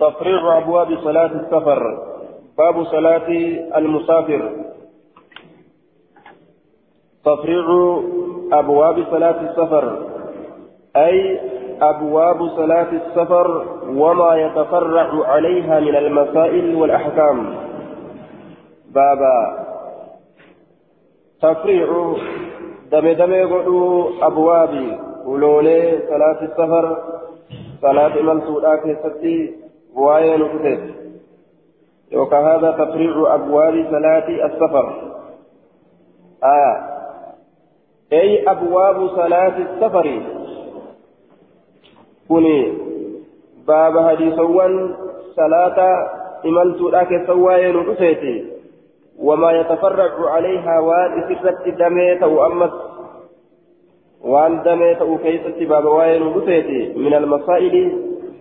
تفريغ أبواب صلاة السفر. باب صلاة المسافر. تفريغ أبواب صلاة السفر. أي أبواب صلاة السفر وما يتفرع عليها من المسائل والأحكام. بابا تفريع دم دم يقولوا أبواب ولولي صلاة السفر. صلاة من سودا كيستي. وين كتب يوكا هذا تفريع أبواب صلاة السفر. آه أي أبواب صلاة السفر. كوني باب حديثوان صلاة إملتودا كيسواين كتبتي وما يتفرع عليها وان إسرت دميت وأمت وان دميت وكيست باب وين وكتيتي من المسائل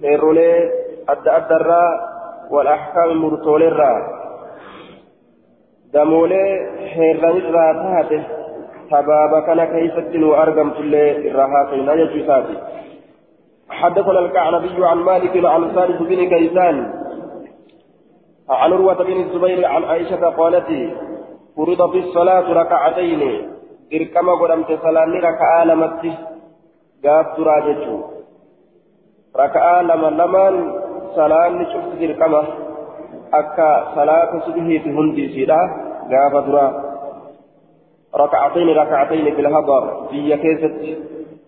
خيرولي أدى أدى الراء والأحكام المرسول الراء دمولي خيران الراء تهته تبابا كان كيست وأرقم تلي الراحاتين يجيساتي حدثنا الكعنبي عن مالك عن ثالث بن كيسان. عن عروة بن الزبير عن عائشة قالت فرض في الصلاة ركعتين. إركما قدمت صلاة ركعة لمت. قاب تراجج ركعة لما لمن صلاة إركما أكا صلاة سبه في هندي سيدا قاب ترا ركعتين ركعتين في الهضر في كيست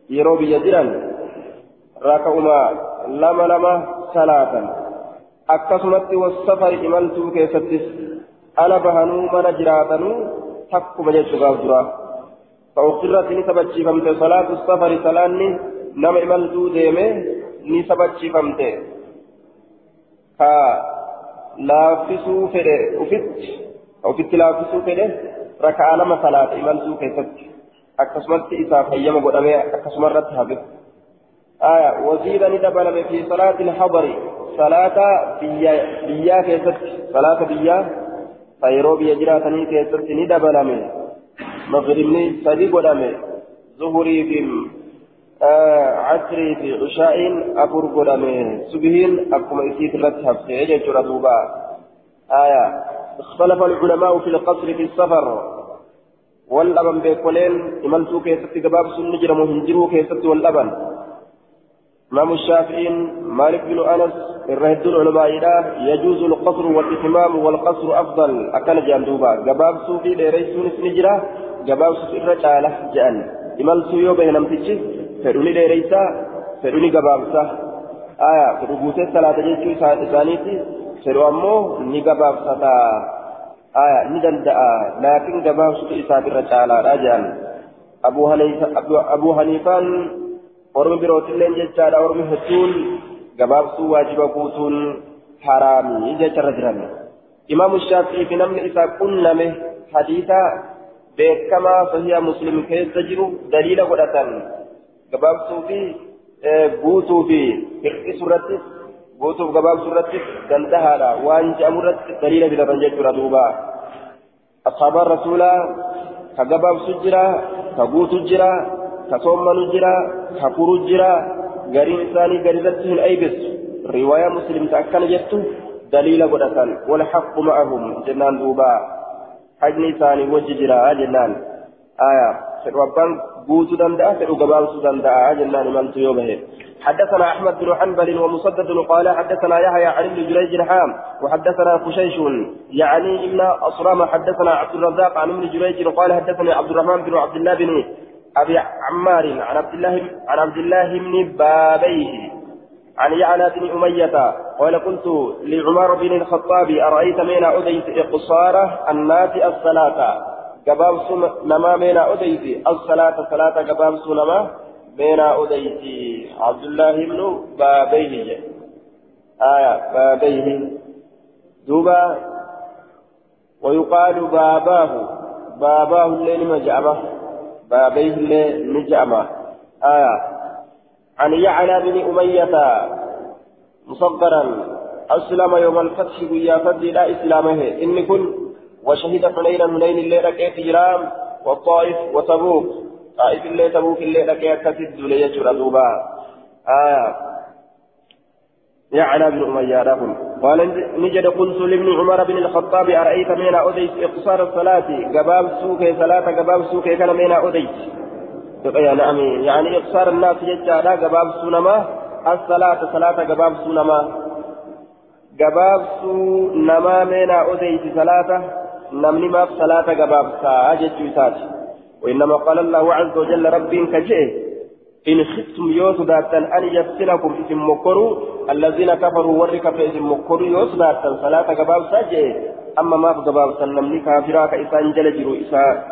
يرو بيجرا ركعما لما لما صلاة akkasumatti wasafari imaltuu keessattis ala bahanuu mana jiraatanuu takkuma jechuudhaaf dura fa'uqirratti ni sabachiifamte salaatu safari salaanni nama imaltuu deeme ni sabachiifamte ka laaffisuu fedhe ufitti ufitti laaffisuu fedhe raka'aa lama salaata imaltuu keessatti akkasumatti isaaf hayyama godhamee akkasumarratti hafe آية وزيد ندبل في صلاة الحضر صلاة بيا بيا كيست صلاة بيا فيرو بيا جراتني كيست ندبل مغربني صديق ودمي ظهري آه عصري في عشاء أفر قدامي. سبهين أكم إسيت رتهب سيجي جردوبا آية اختلف العلماء في القصر في السفر. والأبن بيكولين إمالتو كيست قباب سنجر مهنجرو كيست والأبن إمام الشافعي مالك بن أنس الرهد العلماء يجوز القصر والإتمام والقصر أفضل. أكل جندوبا جباب سوفي ليريسون سنجرا جباب سوفي رجالة جان. إمال سويو بين نمتشي ليريسا فدوني جبابسا آية فدوبوتي صلاة جيشو إسانيتي فدو أمو ني جبابسا آية ندندأ لكن جباب سوفي إساني رجالة رجال أبو حنيفة أبو حنيفان ormi birootilleen jechaadha ormi hedduun gabaabsuu waajiba guutuun haraamii jecharra jiran imaamu shaafii fi namni isaa qunname hadiisa beekamaa sahiha muslim keessa jiru daliila godhatan gabaabsuu fi guutuu fi hir'isu irratti guutuuf gabaabsuu irratti dandahaadha waan je'amu irratti daliila fidatan jechuudha duuba ashaabaan rasuulaa ka gabaabsu jira ka guutu jira كصومن جرا كفر جرا غرين ثاني غريزتهم أيبس رواية مسلم تأكل جتو دليل قدسان والحق معهم جنان دوبا حجني ثاني وجه جرا جنان آية سربان بوتو دندأ غباوسو دندأ جنان من تيوبه حدثنا أحمد بن حنبل ومسدد قال حدثنا يحيى عن ابن جريج حام وحدثنا خشيش يعني ان أصرام حدثنا عبد الرزاق عن ابن جريج قال حدثني عبد الرحمن بن عبد الله بن أبي عمار عن عبد الله عن عبد الله بن بابيه عن يعلى بن أمية قال قلت لعمر بن الخطاب أرأيت من أديت إقصار الناس الصلاة جباب نما من أديت الصلاة صلاة جباب نما من أديت عبد الله بن بابيه آية بابيه دوبا ويقال باباه باباه الليل مجعبه بابيه اللي نجأما آية عن يعلى بن أمية مصدرا أسلم يوم الفتح ويا فدي لا إسلامه إن كن وشهد حنين حنين اللي ركيت جرام؟ والطائف وتبوك. طائف اللي تبوك اللي ركيت تسد ليجر دوبا. آية يعلى بن أمية لهم قال نجد قلت لابن عمر بن الخطاب أرأيت من أوديت إقصار الصلاة. قباب سوك صلاة قباب سوك كان من أوديت نعم. يعني إقصار الناس يجعل قباب سنما الصلاة صلاة قباب سنما قباب سنما من أوديت صلاة. نمني ما صلاة قباب ساعة جت وإنما قال الله عز وجل رب كجئ إن خفتم يوسف أن يفتنكم اسم مكروا الذين كفروا ورك اسم مكروا يوسف صلاة قباب ساجئ أما ما في قباب سنمني كافرا كإسان جلجروا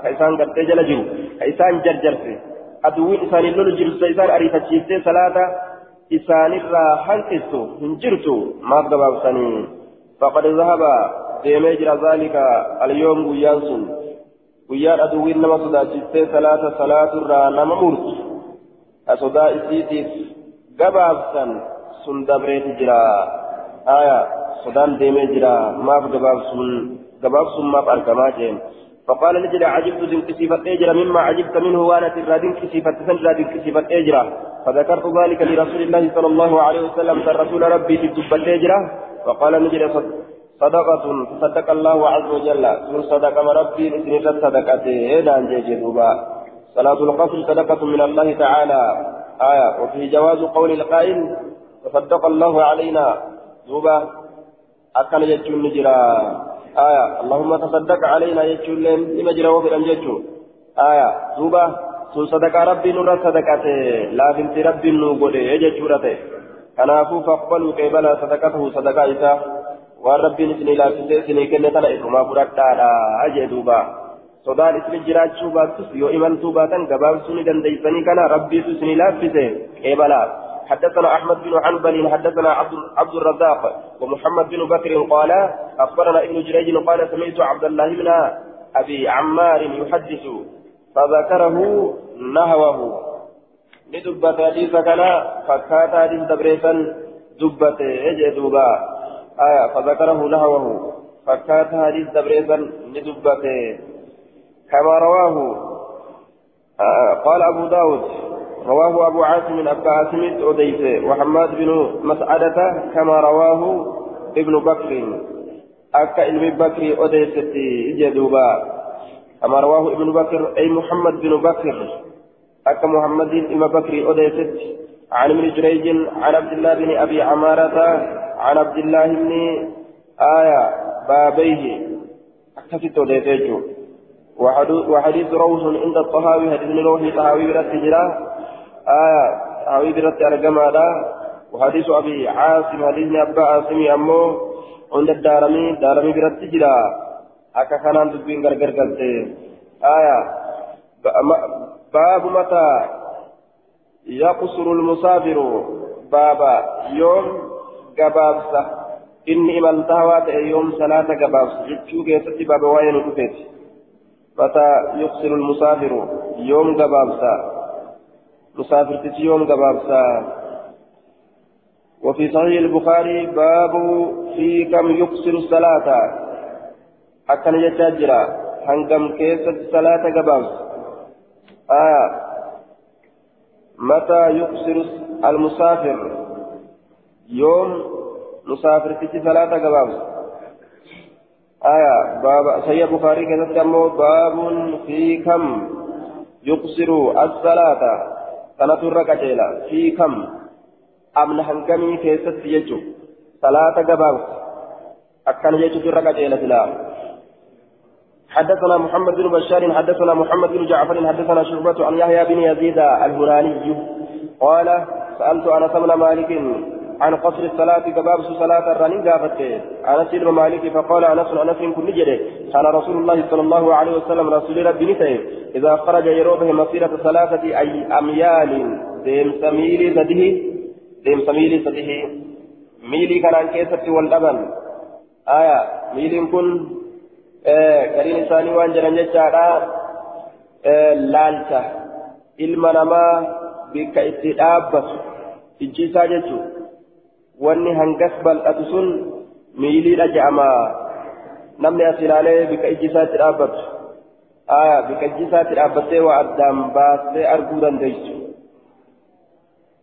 كإسان قد جلجروا كإسان جرجرت أدوين إسان اللول جرس إسان أريفتشيست صلاة إسان الرا حنكستو هنجرتو ما في قباب سنين فقد ذهب alyoom guyyaan sun guyyaan aduwwiin nama sodaachistee salaata salaaturraa nama murtu ka sodaa isiitiif gabaabsan sun dabreeti jira aya sodaan deemee jira maaf gabaabsuun gabaabsuun maaf argamaa jeen فقال نجد عجبت دنكسيفة أجرا مما عجبت منه وأنا ترى دنكسيفة سنرى دنكسيفة أجرا فذكرت ذلك لرسول الله صلى الله عليه وسلم رسول ربي في الدبة أجرا فقال نجد صدقة صدق الله عز وجل. من صدق ربي إذن صدقته. هذا أنجي دوبا صلاة القصر صدقة من الله تعالى. آية. وفي جواز قول القائل تصدق الله علينا. دوبا أكل يجون نجرا. آية. اللهم تصدق علينا يجون لين. لما جرا وفي الأنججو آية. دوبا sun sadaqa rabbii nurra sadaqate laafinti rabbiin nu godhe jechuudha kanaafuu faqbaluu qeebala sadaqatahu sadaqaa isaa waan rabbiin isinii laaffisee isinii kenne tana irrumaa fudhadhaadha jee duuba sodaan isin jiraachuu baattus yoo imaltuu baatan gabaabsuu ni dandeeysanii kana rabbiitu isinii laaffise qeebalaa حدثنا احمد بن حنبل حدثنا عبد عبد الرزاق ومحمد بن بكر قال اخبرنا ابن جريج قال سمعت عبد الله بن ابي عمار يحدث فذكره نهوه ندبت حديث كان فكات حديث دبريسا دبت أجي دوبا آية فذكره نهوه فكات حديث دبريسا ندبت كما رواه قال أبو داود رواه أبو عاصم أبا عاصم أديس وحماد بن مسعدة كما رواه ابن بكر أكا ابن بكر أديس جدوبا كما رواه ابن بكر أي محمد بن بكر أكا محمد بن بكر أديس عن ابن جريج عن عبد الله بن أبي عمارة عن عبد الله بن آية بابيه أكفت أديس وحديث روح عند الطهاوي حديث روح طهاوي برت جرا آية طهاوي برت أرجما وحديث أبي عاصم حديث أبا عاصم أمو عند الدارمي دارمي برت جرا أكا كانان تبين غرغر قلت آية باب متى يقصر المسافر؟ بابا يوم قبابسة إني من تهوات يوم صلاة قبابسة جتشوك يستي بابا وين كفيت متى يقصر المسافر؟ يوم قبابسا مسافر تتي يوم قبابسا وفي صحيح البخاري باب في كم يقصر الصلاة. أكن يتجرى هنقم كيس الصلاة قبابس آية متى يقصر المسافر؟ يوم مسافر تتي صلاة قبابس. آية باب سيد البخاري كذا باب في كم يقصر الصلاة؟ صلاة الركعتين في كم؟ أمن هنكمي كيست صلاة قباب أكن يجو الركعتين حدثنا محمد بن بشار حدثنا محمد بن جعفر حدثنا شعبة عن يحيى بن يزيد الهراني قال سألت أنس بن مالك عن قصر الصلاة كباب صلاة الرنين قافت. أنس بن مالك فقال أنس أنس كن جده كان رسول الله صلى الله عليه وسلم رسول ربي نسيه إذا خرج يروبه مسيرة ثلاثة أي أميال ديم سميل سده ديم سميل سده ميلي كان عن كيسة واللبن آية ميل كن آه ثاني وان جرن جتشارا آه لالتا ilma namaa bikka itti dhaabbatu ijjiisaa jechuudha wanni hangas bal'atu sun miiliidha je'ama namni as ilaalee bikka ijjiisaatti dhaabbatu aya bikka ijjiisaatti dhaabbattee waa addaan baastee arguu dandeessu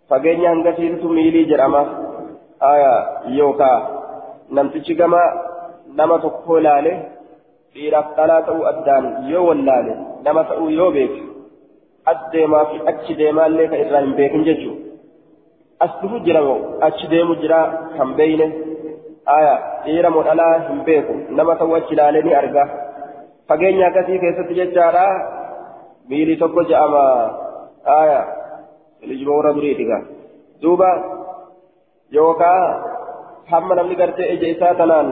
fageenya hangasiitu miilii jedhama aayaa yookaa namtichi gama nama tokkoo laale dhiiraaf dhalaa ta'uu addaan yoo wallaale nama ta'uu yoo beeke as deemaa fi achi deemaallee kan irraa hin beekin jechuudha. as dhufu jira moo achi deemu jira kan beeyne aya dhiira moo dhalaa hin beeku nama ta'u achi ilaalee ni arga fageenya akkasii keessatti jechaadha miilii tokko je'ama aya ilijuma warra duriitiga duuba yookaa hamma namni gartee ija isaa tanaan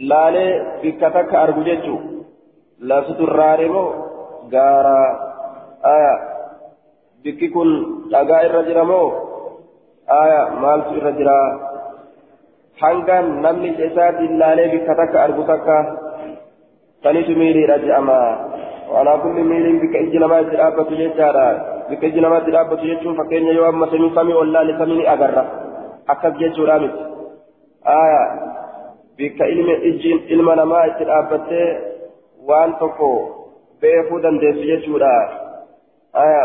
laalee bikka takka argu jechuun laasuturraare moo gaara aya bikki kun dhagaa irra jira moo? Aya maaltu irra jira? Hangaan namni isaatiin laalee bikka takka argu takka tanitu miiliidha je'ama. Walaa kulli miiliin bikka iji namaa itti dhaabbatu jechaadha. Bikka iji namaa itti dhaabbatu jechuun fakkeenya yoo amma samii samii ollaale samii ni agarra. Akkas jechuudha miti. Aya bikka ilma namaa itti dhaabbattee waan tokko beekuu dandeessu jechuudha. Aya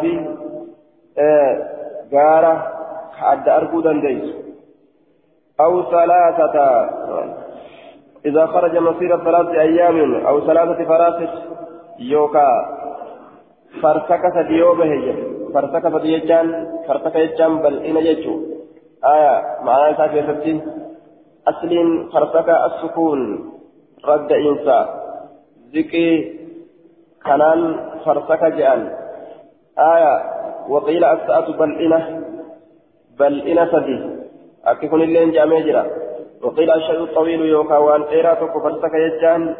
fi gaara حد أرجو دنديس أو ثلاثة إذا خرج مسيرة ثلاثة أيام أو ثلاثة فراسخ يوكا فرسكة ديوبه فرسكة ديجان فرسكة يجان بل إن يجو آية معناها ستين أصل فرسكة السكون رد إنسا. ذكي كنان فرسكة جان آية وقيل الساعة بل إنه بل إن سدي أكيكون اللين جامع جرا. وقيل الشيء الطويل يوكا وأن تيرا توكو فرسك يجان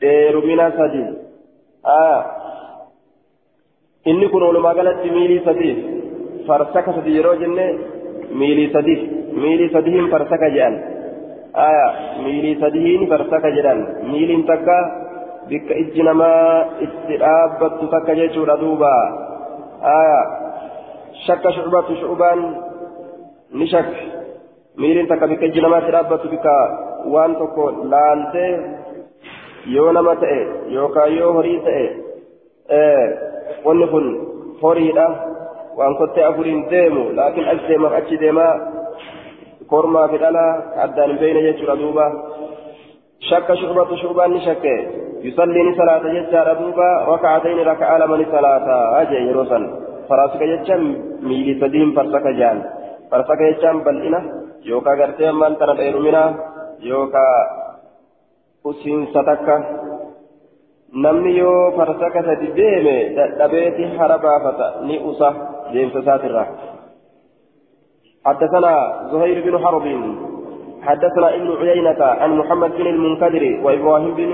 دير من سدي آه إني كن ولما قالت ميلي سدي فرسك سدي يرو جنة ميلي سدي ميلي سديهم فرسك جان آه ميلي سديهم فرسك جان ميلي تكا بك إجنما استرابت تكا جيشورا دوبا آه شك شعبة شعبان miiliin takka bikka ijji namaatti dhaabbatu bikka waan tokko laaltee yoo nama ta'e yookaan yoo horii ta'e wanni kun horiidha waan kottee afuriin deemu laakiin deemaa beeyne jechuudha duuba shakka shurbatu shurbaan ni shakke yusallii ni salaata jechaadha duuba raka'atayni raka'a lama ni salaata jee yeroo san faraasika jecha miilii sadiin farsaka jaan farsaka jechaan bal'ina yookaan gartee ammaan tana dheerumina yookaan usiinsa takka namni yoo farsaka sadi deeme dadhabeeti hara baafata ni usa deemsa isaatirraa حدثنا زهير بن حرب حدثنا ابن عيينة عن محمد بن المنكدر وإبراهيم بن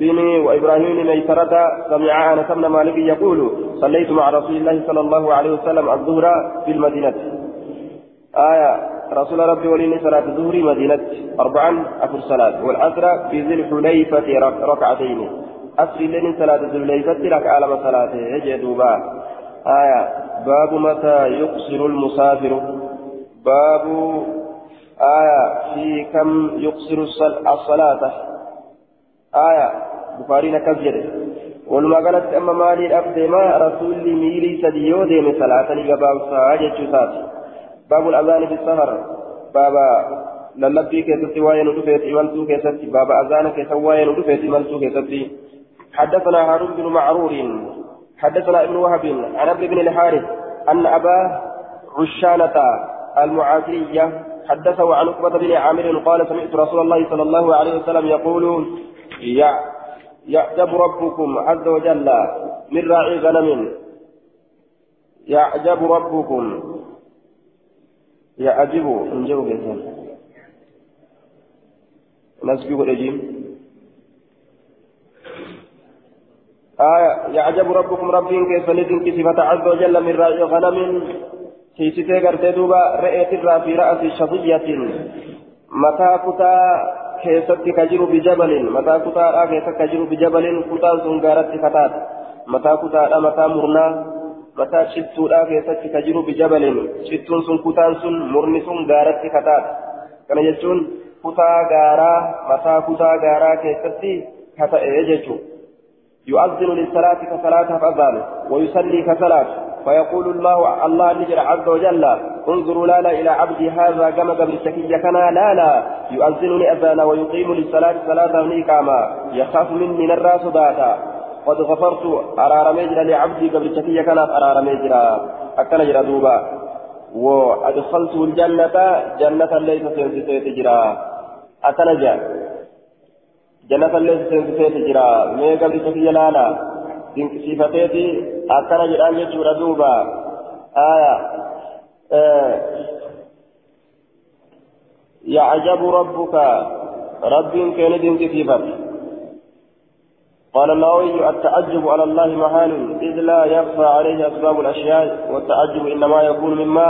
بن وإبراهيم بن ميسرة سمع أنس بن مالك يقول صليت مع رسول الله صلى الله عليه وسلم الظهر في المدينة. آية رسول ربي ولين صلاة الظهر مدينة أربعا أفر صلاة والعصر في ذي الحليفة ركعتين أسر لين صلاة ذي الحليفة ركعة لما صلاة يجدوبا آية باب متى يقصر المسافر؟ باب آية في كم يقصر الصلاة. آية بخارينا كذب ولما قالت أما مالي الأبد ما رسول ميلي سديو ديم صلاة لقباب ساجة باب الأذان في السهر. بابا للبي كيستي وين ودفيت إمالتو كيستي بابا أذان كيستي وين ودفيت إمالتو كيستي حدثنا هارون بن معرور. حدثنا ابن وهب. عن ابن بن الحارث. أن أباه عشانة المعافرية حدثه عن عقبة بن عامر قال سمعت رسول الله صلى الله عليه وسلم يقول يعجب ربكم عز وجل من راعي غنم. يعجب ربكم. يعجب انجب بيتين نسبي الأجيم آية يعجب ربكم ربين كيف نتن كسفة عز وجل من راعي غنم. سيستي قرتي دوبا رأيت الرا في رأس شظية متى كتا كيست كجر بجبل متى كتا كيست كجر بجبل كتا سنغارت كتات متى كتا متى مرنا متى شتودا كيست كجر بجبل شتون سن كتا سن مرني سن غارت كتات كان يجون كتا غارا متى كتا غارا كيست كتا يجون يؤذن للصلاة كصلاة فأذان ويصلي كصلاة فيقول الله الله نجر عز وجل انظروا لا لا إلى عبدي هذا كما قبل الشكية كان لا يؤذنني أذانا ويقيم للصلاة صلاة ونيكاما يخاف مني نرى صداتا قد غفرت أرار مجرى لعبدي قبل الشكية كانت أرار مجرى أكل جرى دوبا. وأدخلته الجنة جنة ليس سينسيت جرى. أكل جرى جنة ليس سينسيت جرى. مي قبل الشكية لا لا. Dinqisiifateeti akkana jedhaan jechuudha duuba aya يعجب ربك. رب كان دنكسيفت قال النووي التعجب على الله محال إذ لا يخفى عليه أسباب الأشياء والتعجب إنما يكون مما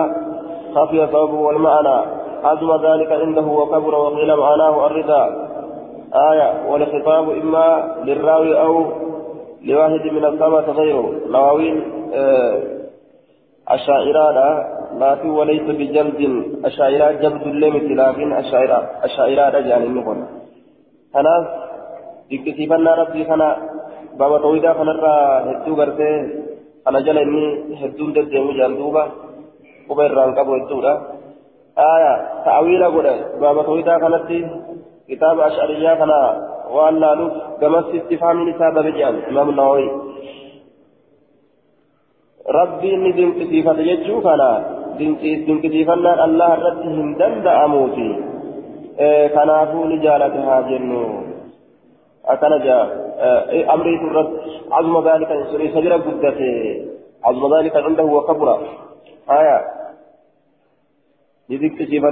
خفي سببه والمعنى. عزم ذلك عنده وكبر وقيل معناه الرضا. آية. والخطاب إما للراوي أو لواحد من السبعة غيره. نواوين أشاعرة لكن وليس بجلد. أشاعرة جلد الليمت لكن أشاعرة أشاعرة يعني النقل. خلاص دكتيفنا ربي خنا بابا تويدا خنرا هدو غرتي أنا جل إني هدو دديمو جاندوبا قبل رانكبو هدودا آية تأويل أقول بابا تويدا خنتي كتاب أشعرية خنا waan laaluuf gamas istifaamiin isaa babe jedhan imaam nawawi rabbiin ni dinqisiifate jechuu kana dinqisiifannaan allah irratti hin danda'amuuti kanaafuu ni jaalate haa jennu akkana jaa amriitu irratti عظم ذلك سجل قدته عظم ذلك عنده وكبر آية لذلك تجيب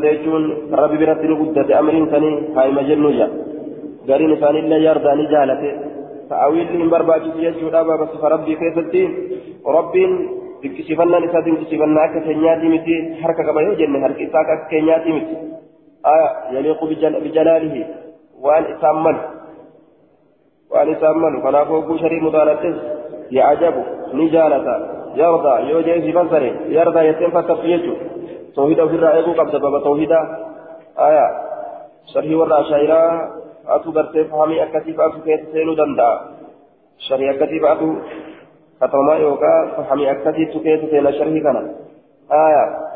ربي برتل قدته أمرين ثاني هاي مجنو جاء قرين ثاني الله يرضى نجالته فأويل من برباجي يجود أبا بس فربي كيفتي ربي بكشفنا نساء بكشفنا كسنياتي متي حركة كما يوجد حركة إساك كسنياتي متي آية يليق بجل بجلاله وأن إسامن وأن إسامن فلا فوق شريف مدانته يعجب نجالة يرضى يوجد في بصره يرضى يتم فتفيته توحيد في الرأي قبل باب توحيد آية شرح ورا atu gartee fahamii akkasii fa'atu keessa seenuu danda'a. Sharii akkasii fa'atu katamaa yookaan fahamii akkasiitu keessa seena sharii kana. Aayaa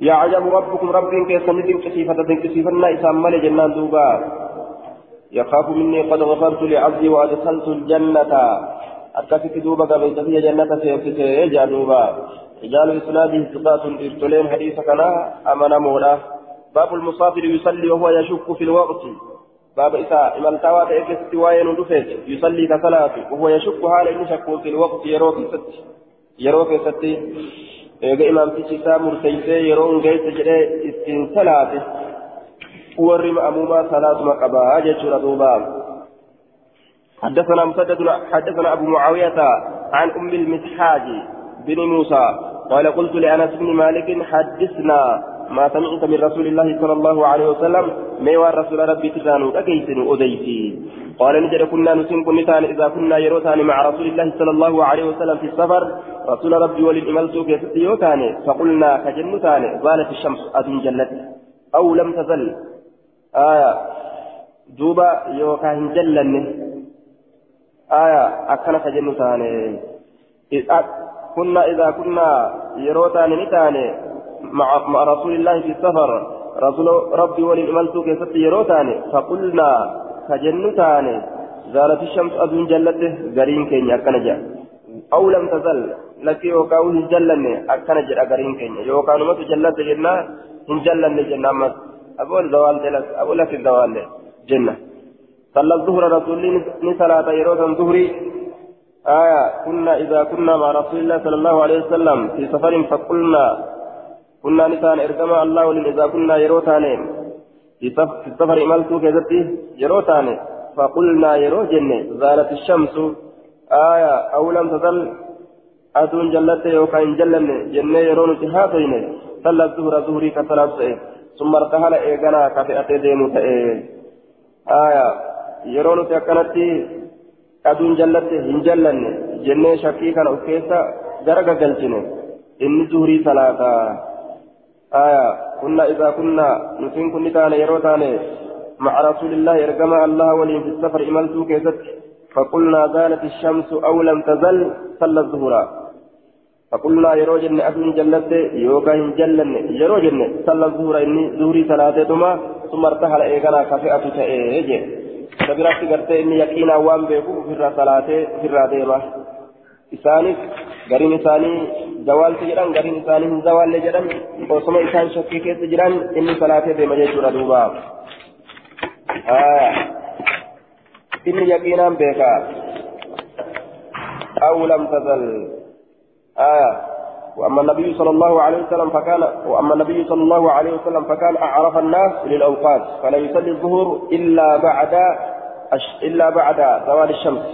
يعجب ربكم رب كيف ندين كسيفة كسيفنا إسام مالي جنان دوبا يخاف مني قد غفرت لعبدي وأدخلت الجنة أكفت دوبا قبل تفي جنة سيفتي دوبا رجال إسناده ثقات إرتلين حديث كنا أمنا مولا باب المسافر يصلي وهو يشك في الوقت باب إساء إمام تاوات إكس وين دفت يصلي كصلاة وهو يشك حال إن شك في الوقت يروك ست يروك ست إيجا إمام تشيسا مرسيسي يرون جيس جري إستين صلاة ورم أموما صلاة مقبا أجل دوبا حدثنا مسدد حدثنا أبو معاوية عن أم المسحاج بن موسى قال قلت لأنس بن مالك حدثنا ما سمعت من رسول الله صلى الله عليه وسلم ميوى رسول ربي تزانو أكيسن أديتي. قال نجد كنا نسين كنتان إذا كنا يروتان مع رسول الله صلى الله عليه وسلم في السفر رسول ربي وللإمالتو في ستيوتان فقلنا كجنتان زالت الشمس أدن جلت أو لم تزل. آية دوبا يوكا هنجلن آية أكنا كجنتان. كنا إذا كنا يروتان نتان مع, رسول الله في السفر. رسول ربي وللإمالت كيست يروتاني فقلنا كجنتاني زالت الشمس أدون جلته قرين كينيا أكنجا أو لم تزل لك يوكاو هنجلن أكنجا قرين كينيا يوكاو نمت جلت جنة هنجلن جنة أمس أقول زوال دلس أقول لك الزوال جنة. صلى الظهر رسول الله صلاة يروتا ظهري. آية كنا إذا كنا مع رسول الله صلى الله عليه وسلم في سفر فقلنا كنا نسان إرقما الله ولن إذا كنا يروتان في السفر إمالتو كذبتي يروتان فقلنا يرو جنة زالت الشمس. آية أو لم تزل أدون جلت يوكاين جلن جنة يرون تهاتين صلى الظهر ظهري كصلاة ثم ارتحل إيقنا كفئة ديمو آية يرون تأكنتي أدون جلت هنجلن جنة شكي كان أكيسا درجة جلتين إني ظهري صلاة. آية كنا إذا كنا نسين كن تانا يروتاني مع رسول الله إرقما الله ولي في السفر إملتو كيست. فقلنا زالت الشمس أو لم تزل صلى الظهر. فقلنا يرو جن أدون جلت يوكا هن جلن يرو صلى الظهر إني ظهري صلاة دوما ثم ارتحل إيقنا كفئة تأيجي. سبرات قرت إني يقينا وان بيكو في الصلاة في الراديمة إساني قرين إساني تجران قرين إساني من زوال لجران وصمع إسان شكي كيس جران إني صلاة ديما جيشورا دوبا آه إني يقينا بيكا أو لم تزل آية وأما النبي صلى الله عليه وسلم فكان وأما النبي صلى الله عليه وسلم فكان أعرف الناس للأوقات فلا يصلي الظهر إلا بعد إلا بعد زوال الشمس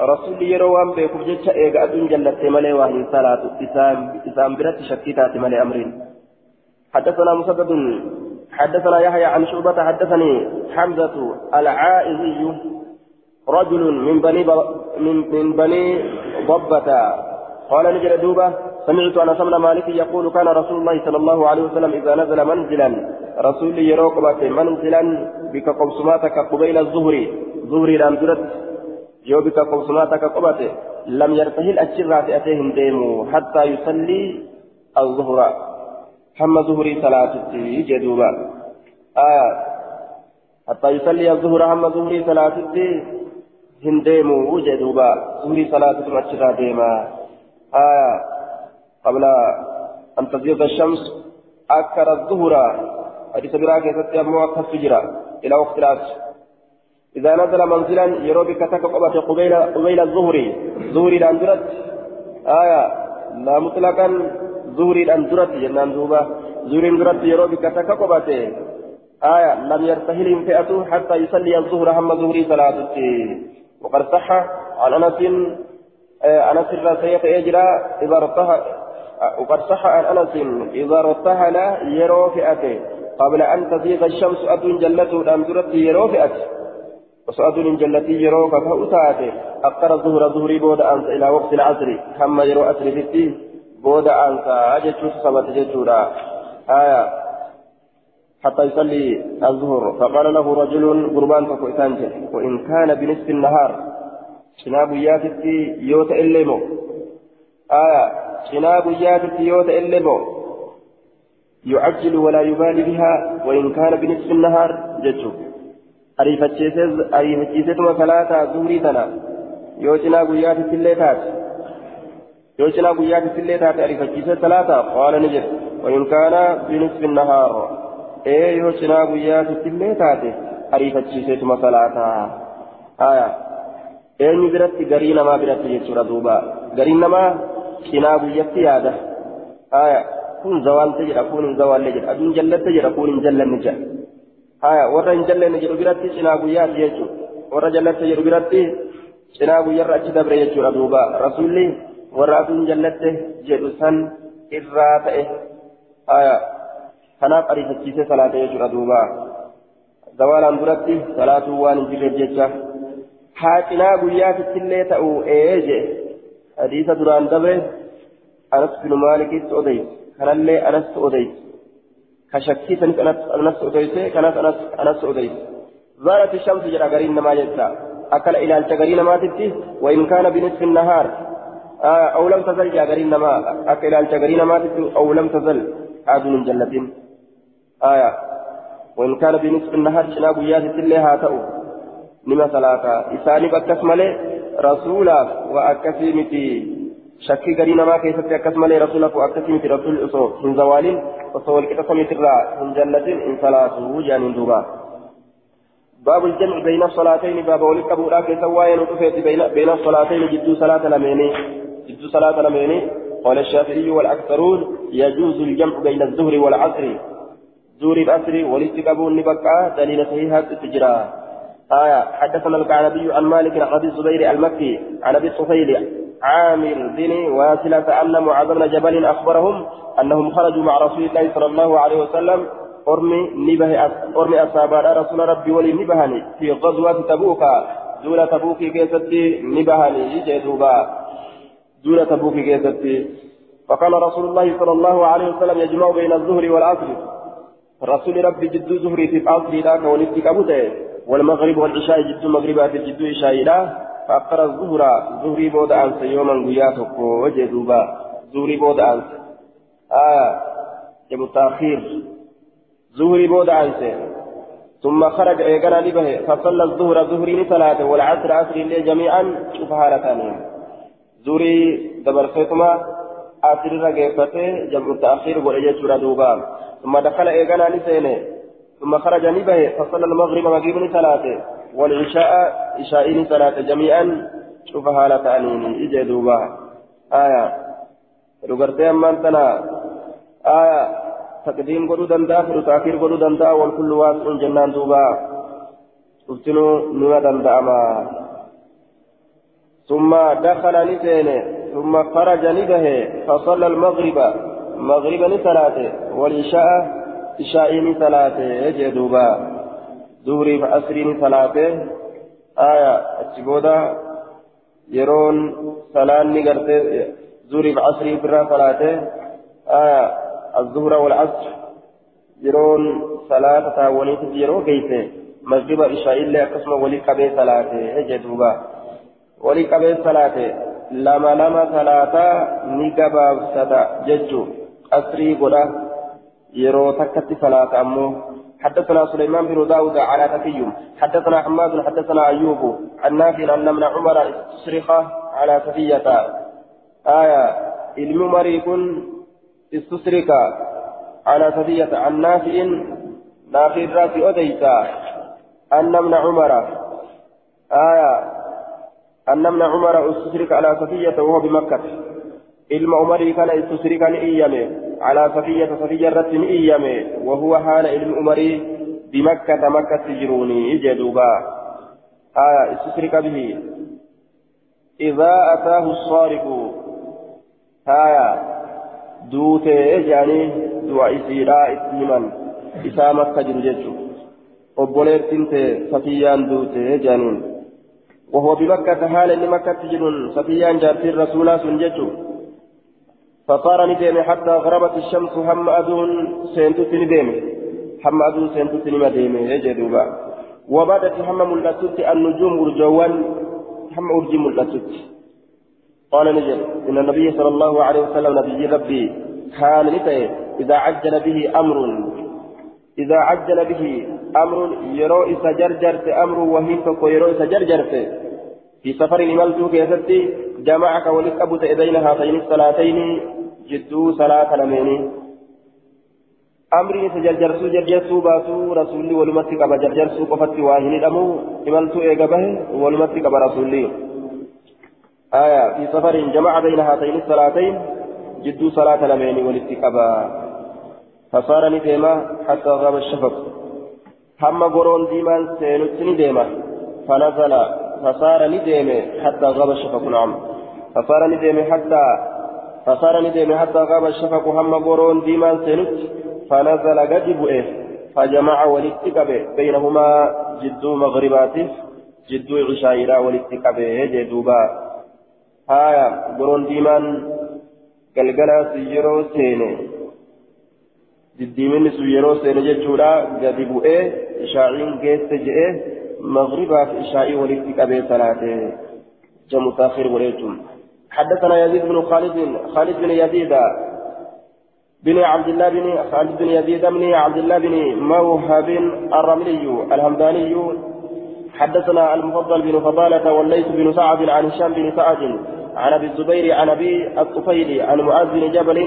رسول يروان بيكم جتشا إيقا أدون جلت ملي واهي صلاة إسام إسام برت شكيتات ملي أمرين. حدثنا مسدد حدثنا يحيى عن شعبة حدثني حمزة العائزي رجل من بني. من, من بني ضبة. قال نجل دوبة سمعت أنا سمنا مالك يقول كان رسول الله صلى الله عليه وسلم إذا نزل منزلا. رسول يروق منزلا بك قبسماتك قبيل الظهر. ظهري لم ترد يو بك قبسماتك قبته لم يرتهل أجرات أتيهم ديمو حتى يصلي الظهر حم ظهري صلاة جدوبا آه حتى يصلي الظهر حم ظهري صلاة هنديمو جدوبا ظهري صلاة أجرات ديما آه قبل أن تزيد الشمس أكر الظهر حديث براك يتتيمو أكثر سجرا إلى وقت العصر إذا نزل منزلا يروي كتك قبة قبيل قبيل الظهر ظهري الأندرت آية. لا مطلقا. ظهري الأندرت جنان دوبا ظهري الأندرت يروي كتك قبة. آية. لم يرتهل فئته حتى يصلي الظهر هم ظهري صلاته وقد صح عن أنس. أنس الرسية يجرى إذا ارتهل وقد صح عن أنس. إذا ارتهل يرو فئته قبل أن تزيغ الشمس أدون جلته الأندرت يرو فئته وسأدون جلتي يرو كفأتاته أقر الظهر ظهري بود أنس إلى وقت العصر. كما يرو أسر فتي بود أنس أجتشوت سبت جتشورا. آية. حتى يصلي الظهر. فقال له رجل قربان فكويتانجه وإن كان بنصف النهار. شناب ياتي يوت إلمو آية. شناب ياتي يوت إلمو يعجل ولا يبالي بها. وإن كان بنصف النهار جتشو ariifachiiseetuma salaataa zuurii tana yoo cinaa guyyaatitti illee taate yoo cinaa guyyaatitti illee taate ariifachiisee salaataa qaala ni jedhe wayin kaana binisfi nahaar ee yoo cinaa guyyaatitti illee taate ariifachiiseetuma salaataa haya eenyu biratti garii namaa biratti jechuudha duuba gariin namaa cinaa guyyatti yaada haya kun zawaalte jedha kun hin zawaalle jedha aduun jallatte jedha kun hin jallanne jedha haya warra hin jallanne jedhu biratti cinaa guyyaati jechuudha warra jallatte jedhu biratti cinaa guyyarra achi dabre jechuudha duuba rasuulli warra aduun jallatte jedhu san irraa ta'e haya kanaaf ariifachiisee salaate jechuudha duuba zawaalaan duratti salaatuu waan hin jirreef jecha haa cinaa guyyaatitti illee ta'u ee je hadiisa duraan dabre anas binu maalikitti odeyse kanallee anastu odeyse كشكيت أنس أديسي كانت أنس أنس أديسي زالت الشمس جرى قرين ما يجرى أكل إلى التقرين ما تبتي وإن كان بنصف النهار آه أو لم تزل يا قرين ما أكل إلى التقرين ما تبتي أو لم تزل عاد من جلة آية وإن كان بنصف النهار شناب ياتي اللي هاتأو نما ثلاثة إساني بكسمله رسولا وأكسيمتي shakkii namaa keessatti akkas malee rasuula koo akkasii miti rasuulli osoo hin zawaalin osoo walqixa samiitirraa hin jallatin hin salaatu jaaniin duuba. باب الجمع بين الصلاتين باب ولك أبو راكي سوايا نطفيت بين بين الصلاتين جدو صلاة لميني جدو صلاة لميني قال الشافعي والأكثرون يجوز الجمع بين الظهر والعصر زور الأسر والاستقابون نبكى دليل صحيحة التجرى آية حدثنا الكعنبي عن مالك عن أبي الزبير المكي عن أبي الصفيل عامر بن واسلة أن معاذ بن جبل أخبرهم أنهم خرجوا مع رسول الله صلى الله عليه وسلم. أرمي نبه أرمي أصحاب رسول ربي ولي نبهني في غزوة تبوك. دولة تبوك كيستي نبهني جدوبا دولة تبوك كيستي. فقال رسول الله صلى الله عليه وسلم يجمع بين الظهر والعصر. رسول ربي جد ظهري في العصر ذاك ولدت كبوته والمغرب والعشاء جد مغربات جد عشاء فأقر الظهر ظهري بود أنس يوما قياتك وجدوبا ظهري بود أنس آه جب تأخير ظهري بود أنس ثم خرج إيقنا لبه فصلى الظهر ظهري صلاة والعصر عصر اللي جميعا شوف هالتان ظهري دبر ختمة عصر رقيفته جمع تأخير ولجت دوبا ثم دخل إيقنا لسينه ثم خرج لبه فصلى المغرب مغرب صلاة والعشاء عشاء صلاة جميعا شوف هالتان إجا دوبا. آية. رغرتي أمان تنا. آية. تقديم قدو دندا فرو تأخير قدو دندا والكل واسع جنان دوبا. افتنو نوى دندا أما. ثم دخل نسين ثم خرج نبه فصلى المغرب. مغرب نسلاته والعشاء عشاء نسلاته يجي دوبا. ظهري فأسري نسلاته آية أتشبودا يرون سلام نقرته ظهري فأسري برا سلاته آية الظهر والعصر يرون صلاة تاونيت يرو كيسة مغرب إشاء الله قسم ولي قبي صلاة جدوبا ولي قبي صلاة لما لما صلاة نقبا سدا ججو أسري قدا يرو تكت صلاة أمو حدثنا سليمان بن داود على تكيم حدثنا حماد حدثنا أيوب عن نافع أن ابن عمر استصرخ على سفية آية علم مريك استسرك على سفية عن نافع نافع الرأس أديتا أن ابن عمر. آية أن ابن عمر استسرك على سفية وهو بمكة. علم عمري كان استسرك إيامه على سفية سفية الرسم إيامه وهو حال علم عمري بمكة مكة تجروني إجدوبا آية استسرك به إذا أتاه الصارق duutee jaanii du'a isiidhaa itti himan. Isaa makka jiru jechuudha. Obboleettiin ta'e safiyyaan duutee jaaniin وهو بمكة حال إن مكة تجدون صفيان جارتين رسولا سنجتو فصار ندم حتى غربت الشمس هم أدون سينتو ندم هم أدون سينتو ندم يجدوبا وبدت هم ملتت النجوم أرجوان. هم أرجي ملتت قال نجل إن النبي صلى الله عليه وسلم نبي ربي كان لتي إذا عجل به أمر. إذا عجل به أمر. يرو إذا جرجرت أمر. وهي فكو يرو إذا جرجرت. في سفر إمالتو كيستي جمعك ولك أبو بين هاتين الصلاتين جدو صلاة لميني أمري سجرجرسو جرجرسو باسو رسولي ولمتك أبا جرجرسو قفتي واهني دمو إمالتو إيقبه ولمتك أبا رسولي آية في سفر جمع بين هاتين الصلاتين جدو صلاة لمين والاتقابا فصار نديما حتى غاب الشفق هم قرون ديمان سينت نديما فنزل فصار نديما حتى غاب الشفق نعم فصار نديما حتى فصار نديما حتى غاب الشفق هم قرون ديمان سينت فنزل قد بؤه فجمع والاتقاب بينهما جدو مغرباته جدو عشائرا والاتقاب جدوبا. haya goroon diimaan galgalaa sun yeroo seene diddiiminni sun yeroo seene jechuudha gadi bu'ee ishaa'iin geesse je'ee مغربا في إشاء ولد أبي ثلاثة جمع تاخير وليتم. حدثنا يزيد بن خالد خالد بن يزيد بن عبد الله بن خالد بن يزيد بن عبد الله بن موهب الرملي الهمداني. حدثنا المفضل بن فضالة والليث بن سعد عن هشام بن سعد عن أبي الزبير عن أبي الطفيل عن معاذ بن جبل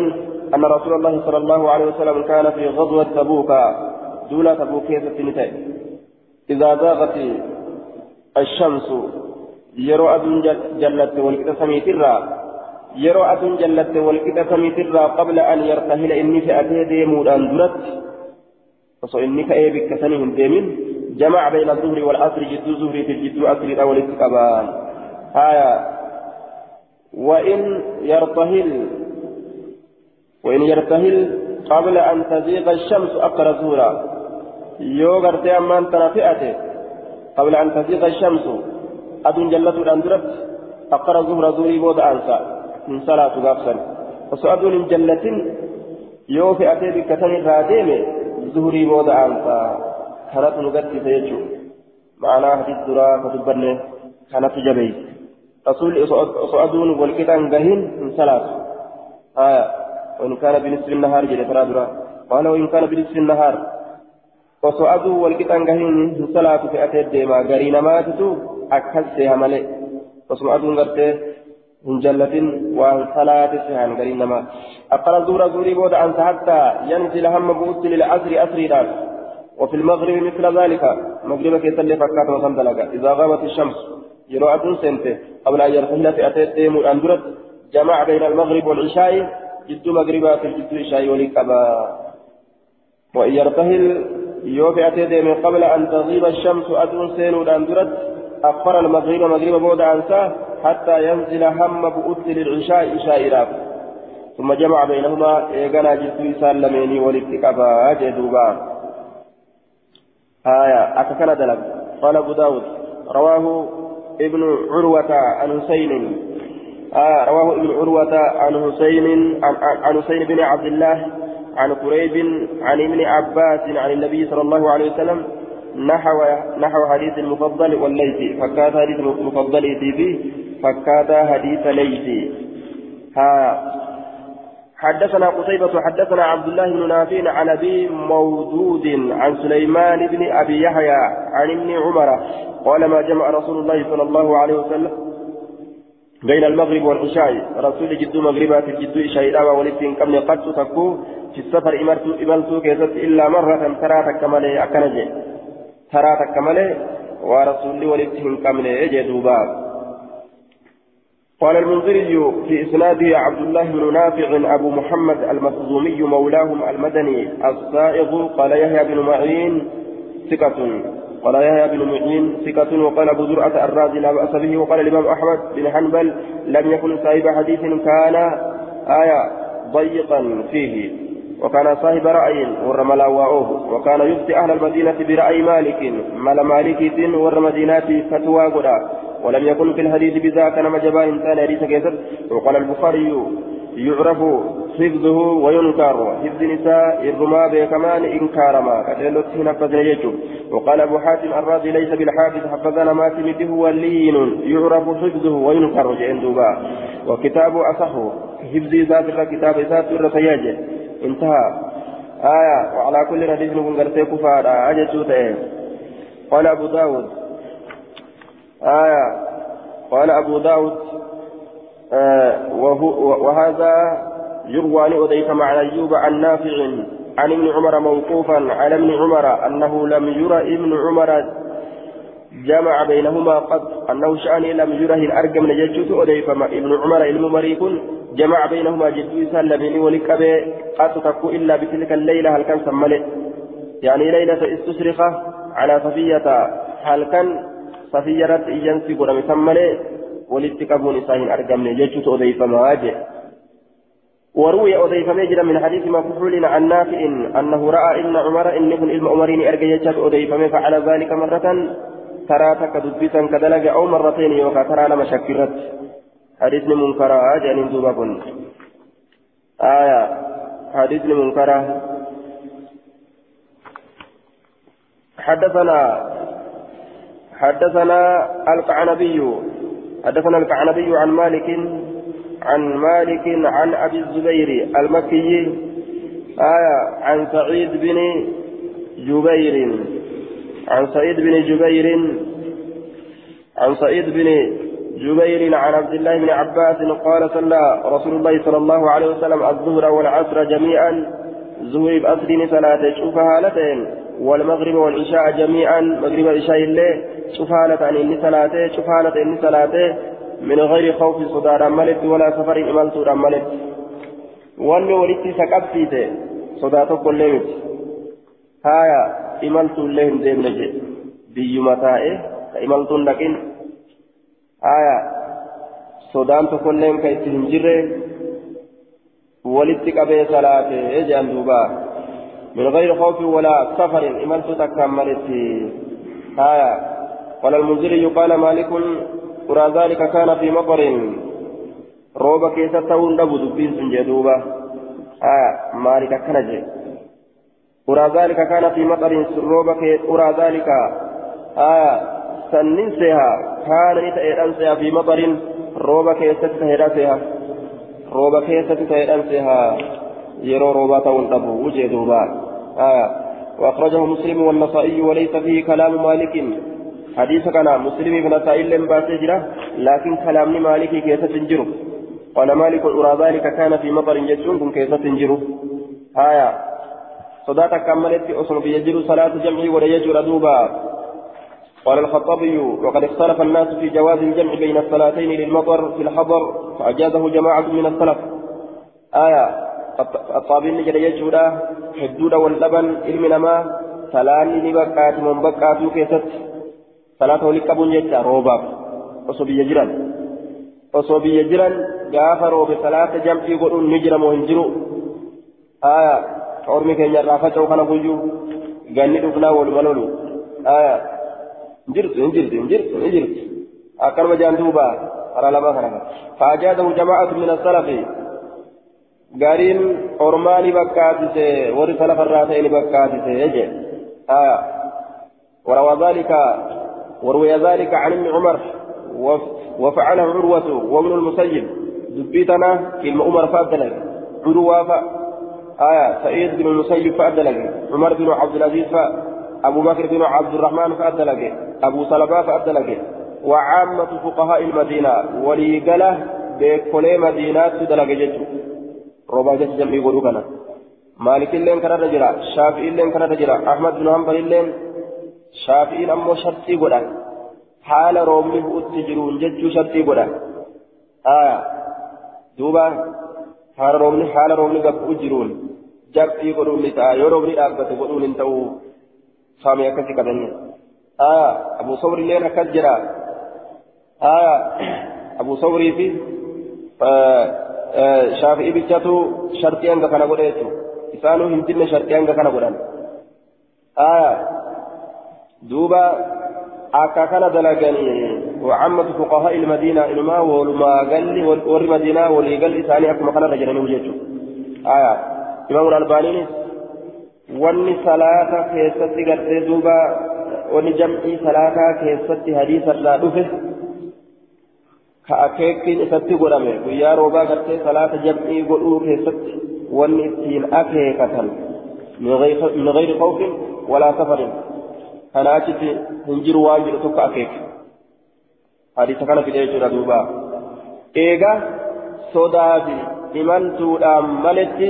أن رسول الله صلى الله عليه وسلم كان في غزوة تبوك دون تبوك إذا زاغت الشمس يرى أدن جلت والكتا سميترا يرى أدن جلت والكتا سميترا قبل أن يرتهل إني فأتي ديمود أن درت فصو إني كأي بكتنهم ديمين جمع بين الظهر والعصر جد الظهر في الجد أصل أو الاستقبال آية وإن يرتهل وإن يرتهل قبل أن تزيغ الشمس أقر زورا يو غرتي أمان تنافئته قبل أن تزيغ الشمس أدن جلة الأندرت أقر زهر زوري بود أنسى. من صلاة غافسا وسأدن جلة يو فئته بكتن الراديم زهري بود أنسى. كانت نغتي سيجو. معناه حديث درا فتبني كانت جبيت. رسول صعدون والكتان قهين من ثلاث آية. وإن كان بنصف النهار جل ترى قال وإن كان بنصف النهار. وصعدوا والكتان قهين من ثلاث في أتيت ديما قرين ماتتو أكسيها ملئ وصعدون قرتي من جلة وأن ثلاث سهان قرين ما أقرأ زورا زوري بود أنت حتى ينزل هم بوت للعصر أسري وفي المغرب مثل ذلك مغرب كيسل فكات وصندلق إذا غابت الشمس يروى سنته قبل أن يرحل في أتيت ديم الأندرت جمع بين المغرب والعشاء جد مغربات جد عشاء ولكبا وإن يرتهل يوفي أتيت قبل أن تغيب الشمس أدون سين الأندرت أخر المغرب مغرب بود أنساه حتى ينزل هم بؤت للعشاء عشاء ثم جمع بينهما إيقنا جد سالمين ولكبا جدوبا. آية أككنا دلق. قال أبو داود رواه ابن عروة عن حسين. آه رواه ابن عروة عن حسين عن حسين بن عبد الله عن قريب عن ابن عباس عن النبي صلى الله عليه وسلم نحو نحو حديث المفضل والليثي فكات حديث المفضل به فكات حديث ليثي ها. حدثنا قتيبة حدثنا عبد الله بن نافع عن أبي مودود عن سليمان بن أبي يحيى عن ابن عمر قال ما جمع رسول الله صلى الله عليه وسلم بين المغرب والعشاء؟ رسول جد مغربات جد عشاء ولتين كم قد تكو في السفر إمرت إملت كيست إلا مرة ترى تكمل أكنج ترى تكمل ورسول ولتين كم يجدوبا قال المنذري في إسناده عبد الله بن نافع أبو محمد المخزومي مولاهم المدني السائغ قال يحيى بن معين ثقة. قال يحيى بن معين ثقة وقال أبو زرعة الرازي لا بأس به وقال الإمام أحمد بن حنبل لم يكن صاحب حديث كان آية ضيقا فيه. وكان صاحب رأي ورمى وكان يفتي أهل المدينة برأي مالك مال مالك ور مدينة فتوى قدا ولم يكن في الحديث بذاك نما جبان إنسان حديث كيسر. وقال البخاري يعرف حفظه وينكر حفظ نساء الرما بكمان إنكار ما كتلت نفذ يجب وقال أبو حاتم الرازي ليس بالحافظ حفظنا ما تمده هو لين يعرف حفظه وينكر جئن دوبا. وكتاب أصح حفظ ذات كتاب ذات الرسياج. انتهى. آية وعلى كل حديث نكون قرتي كفار أجل قال أبو داود. آية قال أبو داود آه وهذا يروى عن أديك مع أيوب عن نافع عن ابن عمر موقوفا على ابن عمر أنه لم يرى ابن عمر جمع بينهما قد أنه شأني لم يره الأرقم نججت أديك ابن عمر علم مريك جمع بينهما جدو سلمين ولكبه. قد تكو إلا بتلك الليلة هل كان سملت يعني ليلة استصرخة على صفية هل كان صفيرت إيانسي قرم سمالي ولتكبون إساهن أرقمني جيشت أضيفما أجي وروي أضيفما جرى من حديث مفحول عن نافع أنه رأى إن عمر إن ابن أرقى جيشت أضيفما فعل ذلك مرة. ترى تكدبسا كدلق أو مرتين يوكا ترى لما شكرت. حديث منكرة أجل دوبا آية حديث منكرة. حدثنا حدثنا القعنبي حدثنا القعنبي عن مالك عن مالك عن أبي الزبير المكي. آية عن سعيد بن جبير. عن سعيد بن جبير عن سعيد بن جبير عن عبد الله بن عباس قال صلى رسول الله صلى الله عليه وسلم الظهر والعصر جميعا زهر بأسر صلاة شوفها لتين والمغرب والعشاء جميعا مغرب العشاء الليل شوف حالة إني صلاته شوف حالة إني صلاته من غير خوف صدار ملت ولا سفر إمالت ملت. walitti saqabsiite sodaa tokko illee miti haya imaltuu illee hin deemne jedhe biyyuma taa'e ka imaltuun dhaqin haya sodaan tokko illee ka itti hin jirre walitti qabee salaate jedhan duuba gayri khawfi walaa safarin imaltuu takkaan maletti haya قال المنذري قال مالك ورا ذلك كان في مطر روبا كيسا تون دبو دبين سنجدوبا آه مالك كنجي ورا ذلك كان في مطر روبا كي ورا ذلك آه سننسها كان نتأيرانسها في مطر تهدأتها روبا كيست تهدأتها يرو روبا تون أبو وجه دوبا آية وأخرجه مسلم والنسائي وليس فيه كلام مالك حديث كان مسلم بن نسائي لم باسجرة لكن كلام مالك كيف تنجره قال مالك أرى ذلك كان في مطر يجون كيف تنجره آية صداتك كملت أصل بيجر صلاة جمعي ولا يجر دوبا. قال الخطابي وقد اختلف الناس في جواز الجمع بين الصلاتين للمطر في الحضر فأجازه جماعة من السلف. آية. الطابين جل يجودا حدود واللبن علم نما ثلاني نبقات من بقات كيست صلاة ولقبون جتا روباب وصبي يجران وصبي يجران غافر وبصلاة جمع يقولون نجرم وهنجرو آية. Ormi keenya irraa faca'u kana guyyuu ganni dhufnaa waluma lolu injirtu injirtu injirtu injirtu akkanuma jaan duuba karaa lama kana faajaadahu jamaa'atu min asalafi gariin ormaa ni bakkaatise warri salafa irraa ta'e ni bakkaatise je وروى ذلك وروي ذلك عن ابن عمر وفعله عروة وابن المسيب دبيتنا كلمة عمر فأدلك عروة آية سعيد بن المسيب فأدلك عمر بن عبد العزيز أبو بكر بن عبد الرحمن فأدلك أبو سلمة فأدلك وعامة فقهاء المدينة وليقلة بكل مدينة تدلك جيتو ربا جيت جمعي يقولوا كنا. مالك اللين كان رجلا شافعي اللين كان رجلا أحمد بن حنبل اللين شافعي أمو شرطي قدا حال رومي أتجرون جيتو شرطي قدا آية دوبا حال رومي حال رومي قد أجرون roobni dhaabbate godhuun hin ta'u saamee akkasii qabanii aya abu sabri illeen akkas jira aya abu sabrii fi shaafi'i bichatu shartii hanga kana godhe jechuudha isaanuu hin dinne shartii hanga kana godhan aya duuba akka kana dalaganii وعامة فقهاء المدينة إنما ولما قال ور مدينة وليقل إساني أكما كان رجلين وجهته آية إمام الألباني duuba wanni jam'ii salaataa keessatti hadiisa irraa dhufe ka akeekkiin isatti godhame guyyaa roobaa gartee salaata jam'ii godhuu keessatti wanni ittiin akeekatan min gayri khawfin walaa safarin kana achitti hin jiru waan jedhu tokko akeeka hadiisa kana fidee jechuudha duuba eega sodaa fi imaltuudhaan maletti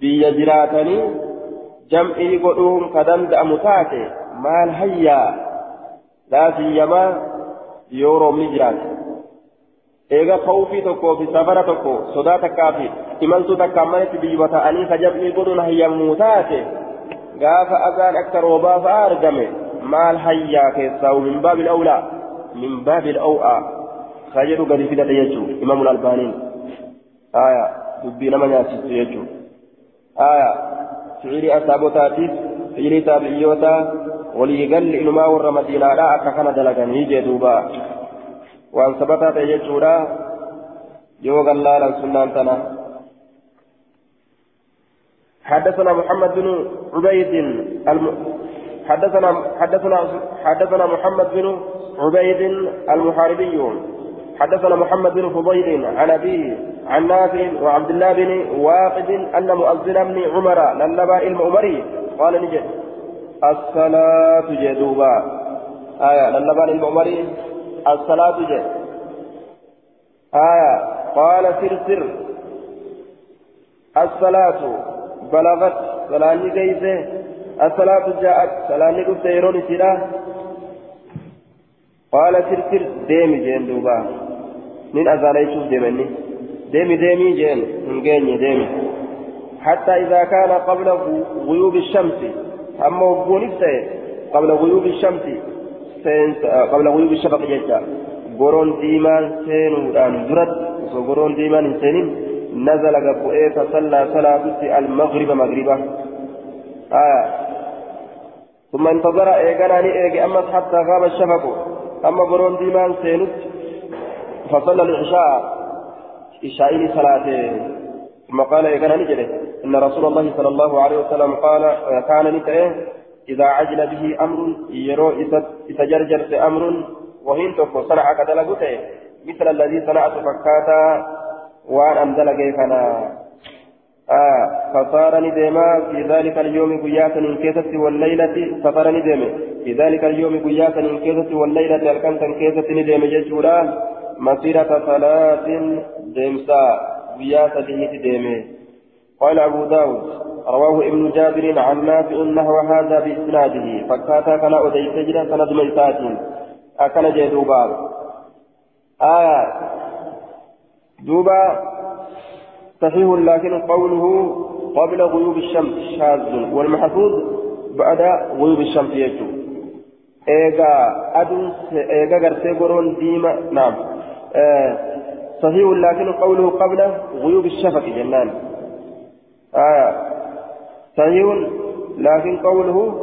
biyya jiraatanii jam'ii godhuun ka danda'amu taate maal hayyaa laasiyyamaa yoo roobni jiraate eega kawfii tokkoo fi safara tokko sodaa takkaa fi imaltuu takkaan maletti biyyuma ta'anii ka jam'ii godhuun hayyamuu taate gaafa agaan akka roobaa fa'a argame maal hayyaa keessaa min baabil awlaa min baabil aw'aa ka jedhu gadi fidate jechuu imaamul albaaniin dubbii nama nyaachiftu jechuu fi'ilii asaabotaatiif fi'ilii taabi'iyyoota waliigalli inumaa warra madiinaadha akka kana dalaganii jee duuba waan sabataa ta'e jechuudha yoo gallaalan sunnaan tana حدثنا محمد بن عبيد الم... حدثنا حدثنا حدثنا محمد بن عبيد المحاربي حدثنا محمد بن فضيل عن أبيه عن نافع وعبد الله بن واقد أن مؤذن بن عمر للبا علم عمري قال نجد. الصلاة جدوبا. آية للبا علم عمري الصلاة جد. آية قال سر سر. الصلاة بلغت صلاة كيسة الصلاة جاءت صلاة يرون قال سر سر. ديمي جين من أزالي شوف ديمني ديمي ديمي جين هنجيني ديمي حتى إذا كان قبل غيوب الشمس أما وقون قبل غيوب الشمس قبل غيوب الشفق جدا قرون ديمان سين ودان درت وقرون ديمان سين نزل قبؤه فصلى صلاة المغرب مغربا آه ثم انتظر إيقانا إيقا أمس حتى غاب الشفق أما قرون ديمان سينت فصلى العشاء إشائين صلاة. ثم قال إيقانا نجده إن رسول الله صلى الله عليه وسلم قال كان نتأه إذا عجل به أمر يرو إتجرجر أمر وهين تكو صنع كدلقته مثل الذي صنعت فكاتا وأن أندل كيفنا. آه فصار ندما في ذلك اليوم قياسا انكيست والليلة فصار ندما في ذلك اليوم قياسا انكيست والليلة الكنت انكيست ندما ججورا مسيرة ثلاث دمسا قياسا به ديمه قال أبو داود رواه ابن جابر عن نافع نحو هذا بإسناده فكاتا كان أديت جرا سند ميسات أكن جدوبا آية. دوبا. صحيح لكن قوله قبل غيوب الشمس شاذ والمحفوظ بعد غيوب الشمس يجو. إيجا أدن إيجا غرسي قرون ديما نعم. آه صحيح لكن قوله قبل غيوب الشفق جنان. آه صحيح لكن قوله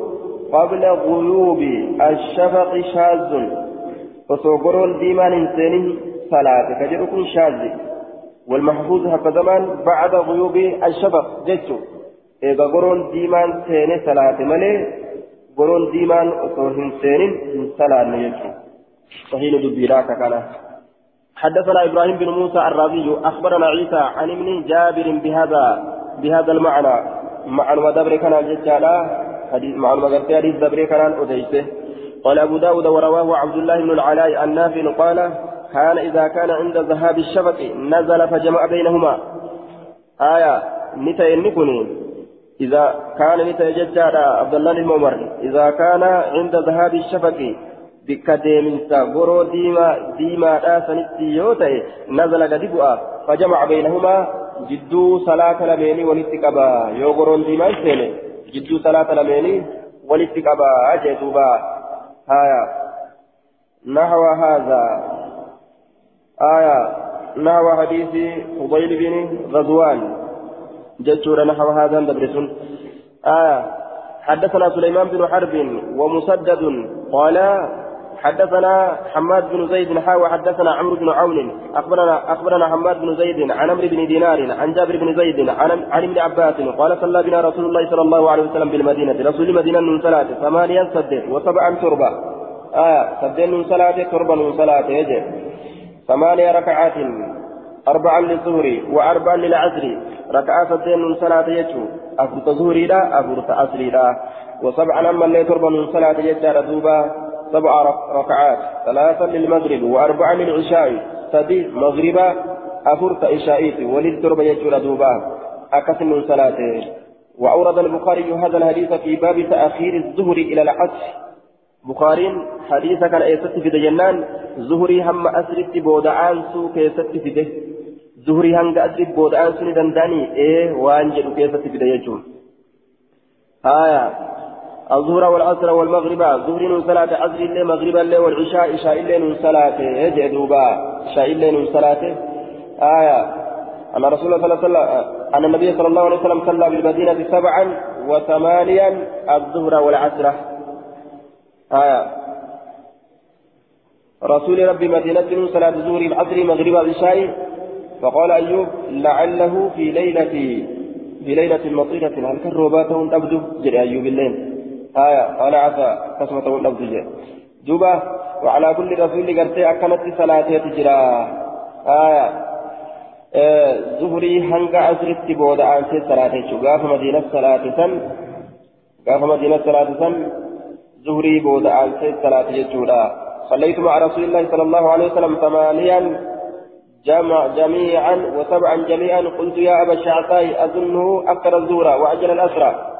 قبل غيوب الشفق شاذ. وصوغرون ديما إنسانه صلاة كجركم شاذ. والمحفوظ هكذا زمان بعد غيوب الشفق جتشو إذا قرون ديمان سين صلاة ملي قرون ديمان أصوهن سين صلاة يجتشو صحيح دبيراك كان. حدثنا إبراهيم بن موسى الرازي أخبرنا عيسى عن ابن جابر بهذا بهذا المعنى. معنى دبر كان جتشالا حديث معنى حديث دبر كان أديسه. قال أبو داود ورواه عبد الله بن العلاء النافع قال كان إذا كان عند ذهاب الشفق نزل فجمع بينهما. آية نتا ينكني. إذا كان نتا ججارا عبد الله بن عمر. إذا كان عند ذهاب الشفق بك ديمنسا غرو ديما ديما داسنتي يوتي نزل قد فجمع بينهما جدو صلاة لميني ولتقبا يو غرون ديما سيني جدو صلاة لميني ولتقبا أجدوبا هايا نحو هذا آية نحو حديث فضيل بن غزوان جدّور نحو هذا دبرسون آية حدثنا سليمان بن حرب ومسدد قال حدثنا حماد بن زيد حاوى حدثنا عمرو بن عون. اخبرنا أخبرنا حماد بن زيد عن عمرو بن دينار عن جابر بن زيد عن عن ابن عباس قال صلى بنا رسول الله صلى الله عليه وسلم بالمدينة رسول المدينة من ثلاثة ثمانيا سدد وسبعا تربة. آه سدد من ثلاثة تربة من ثلاثة يجي. ثمانية ركعات أربعا للظهر وأربعا للعصر. ركعة سدين من صلاة يجو أفرت ظهري لا أفرت عصري لا. وسبعا أما اللي تربى من يجار دوبا سبع ركعات ثلاثا للمغرب وأربعا للعشاء سدي مغربا أفرت عشائي ولد تربى يجو دوبا أكثر من صلاته وأورد البخاري هذا الحديث في باب تأخير الظهر إلى العصر. بخارين حديث كان أيست في جنان زهري هم أسرت بودعان سو كيست في ده. زهري هم أسرت بودعان سو دنداني إيه وأنجل كيست في ده يجون آية. الظهر والعصر والمغرب. ظهر صلاة عصر الليل مغرب الليل والعشاء عشاء الليل صلاة. يجي دوبا. عشاء الليل صلاة. آية. أن رسول الله صلى الله عليه وسلم أن النبي صلى الله عليه وسلم صلى بالمدينة سبعا وثمانيا الظهر والعصر. آية. رسول ربي مدينة صلاة الظهر العصر مغرب العشاء. فقال أيوب لعله في ليلة في ليلة مطيرة. هل كروباته تبدو جري أيوب الليل. آية قال عسى تبدو جري دوبا وعلى كل رسول قرتي أكلت صلاة تجرى آية. ظهري هنگا عصرتي بودا عن صلاة شغاف مدينة صلاة سن. غاف مدينة صلاة سن. زهري بود آلسي الصلاة يجودا صليت مع رسول الله صلى الله عليه وسلم ثمانيا جمع جميعا وسبعا جميعا. قلت يا أبا الشعثاء أظنه أكثر الزهر وأجل الأسرى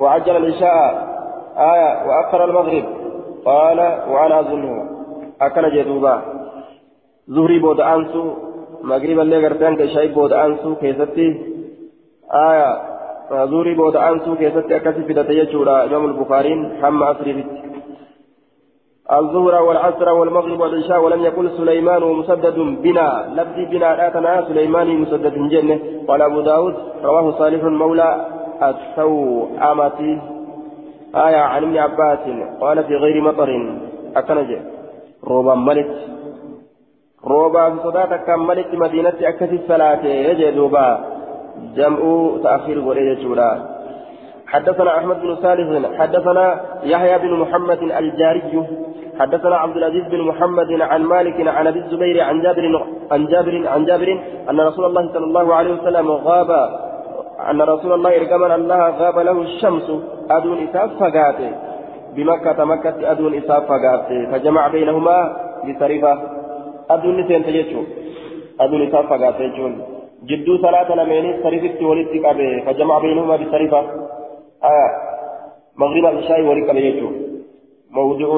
وعجل العشاء. آية وأكثر المغرب. قال وأنا أظنه أكل جدوبا. زهري بود أنسو. مغرب اللي غرتان كشاي بود أنسو كيستي. آية زوري بود أنسو كيست أكسي في دتيجورا إمام البخاري حم أسري الظهر والعصر والمغرب والعشاء ولم يقل سليمان ومسدد بنا. لفظ بنا آتنا سليمان مسدد جنة. قال أبو داود رواه صالح مولى. السوء آية عن ابن عباس قال في غير مطر أكنج روبا ملت روبا في صداتك ملت مدينة أكسي الصلاة. يجد دوبا. جمع تأخير وليه جولا. حدثنا أحمد بن صالح حدثنا يحيى بن محمد الجاري حدثنا عبد العزيز بن محمد عن مالك عن أبي الزبير عن جابر عن جابر عن جابر أن رسول الله صلى الله عليه وسلم غاب أن رسول الله ارجمن الله غاب له الشمس أدون إساف فقاته. بمكة مكة أدون إساف فقاته. فجمع بينهما بصريفه أدون سنت يجو أدون إساف فقاته جدو صلاة لمين صريفت ولدت قبه. فجمع بينهما بصريفه آه مغرب العشاء ولدت قبه يجو. موضع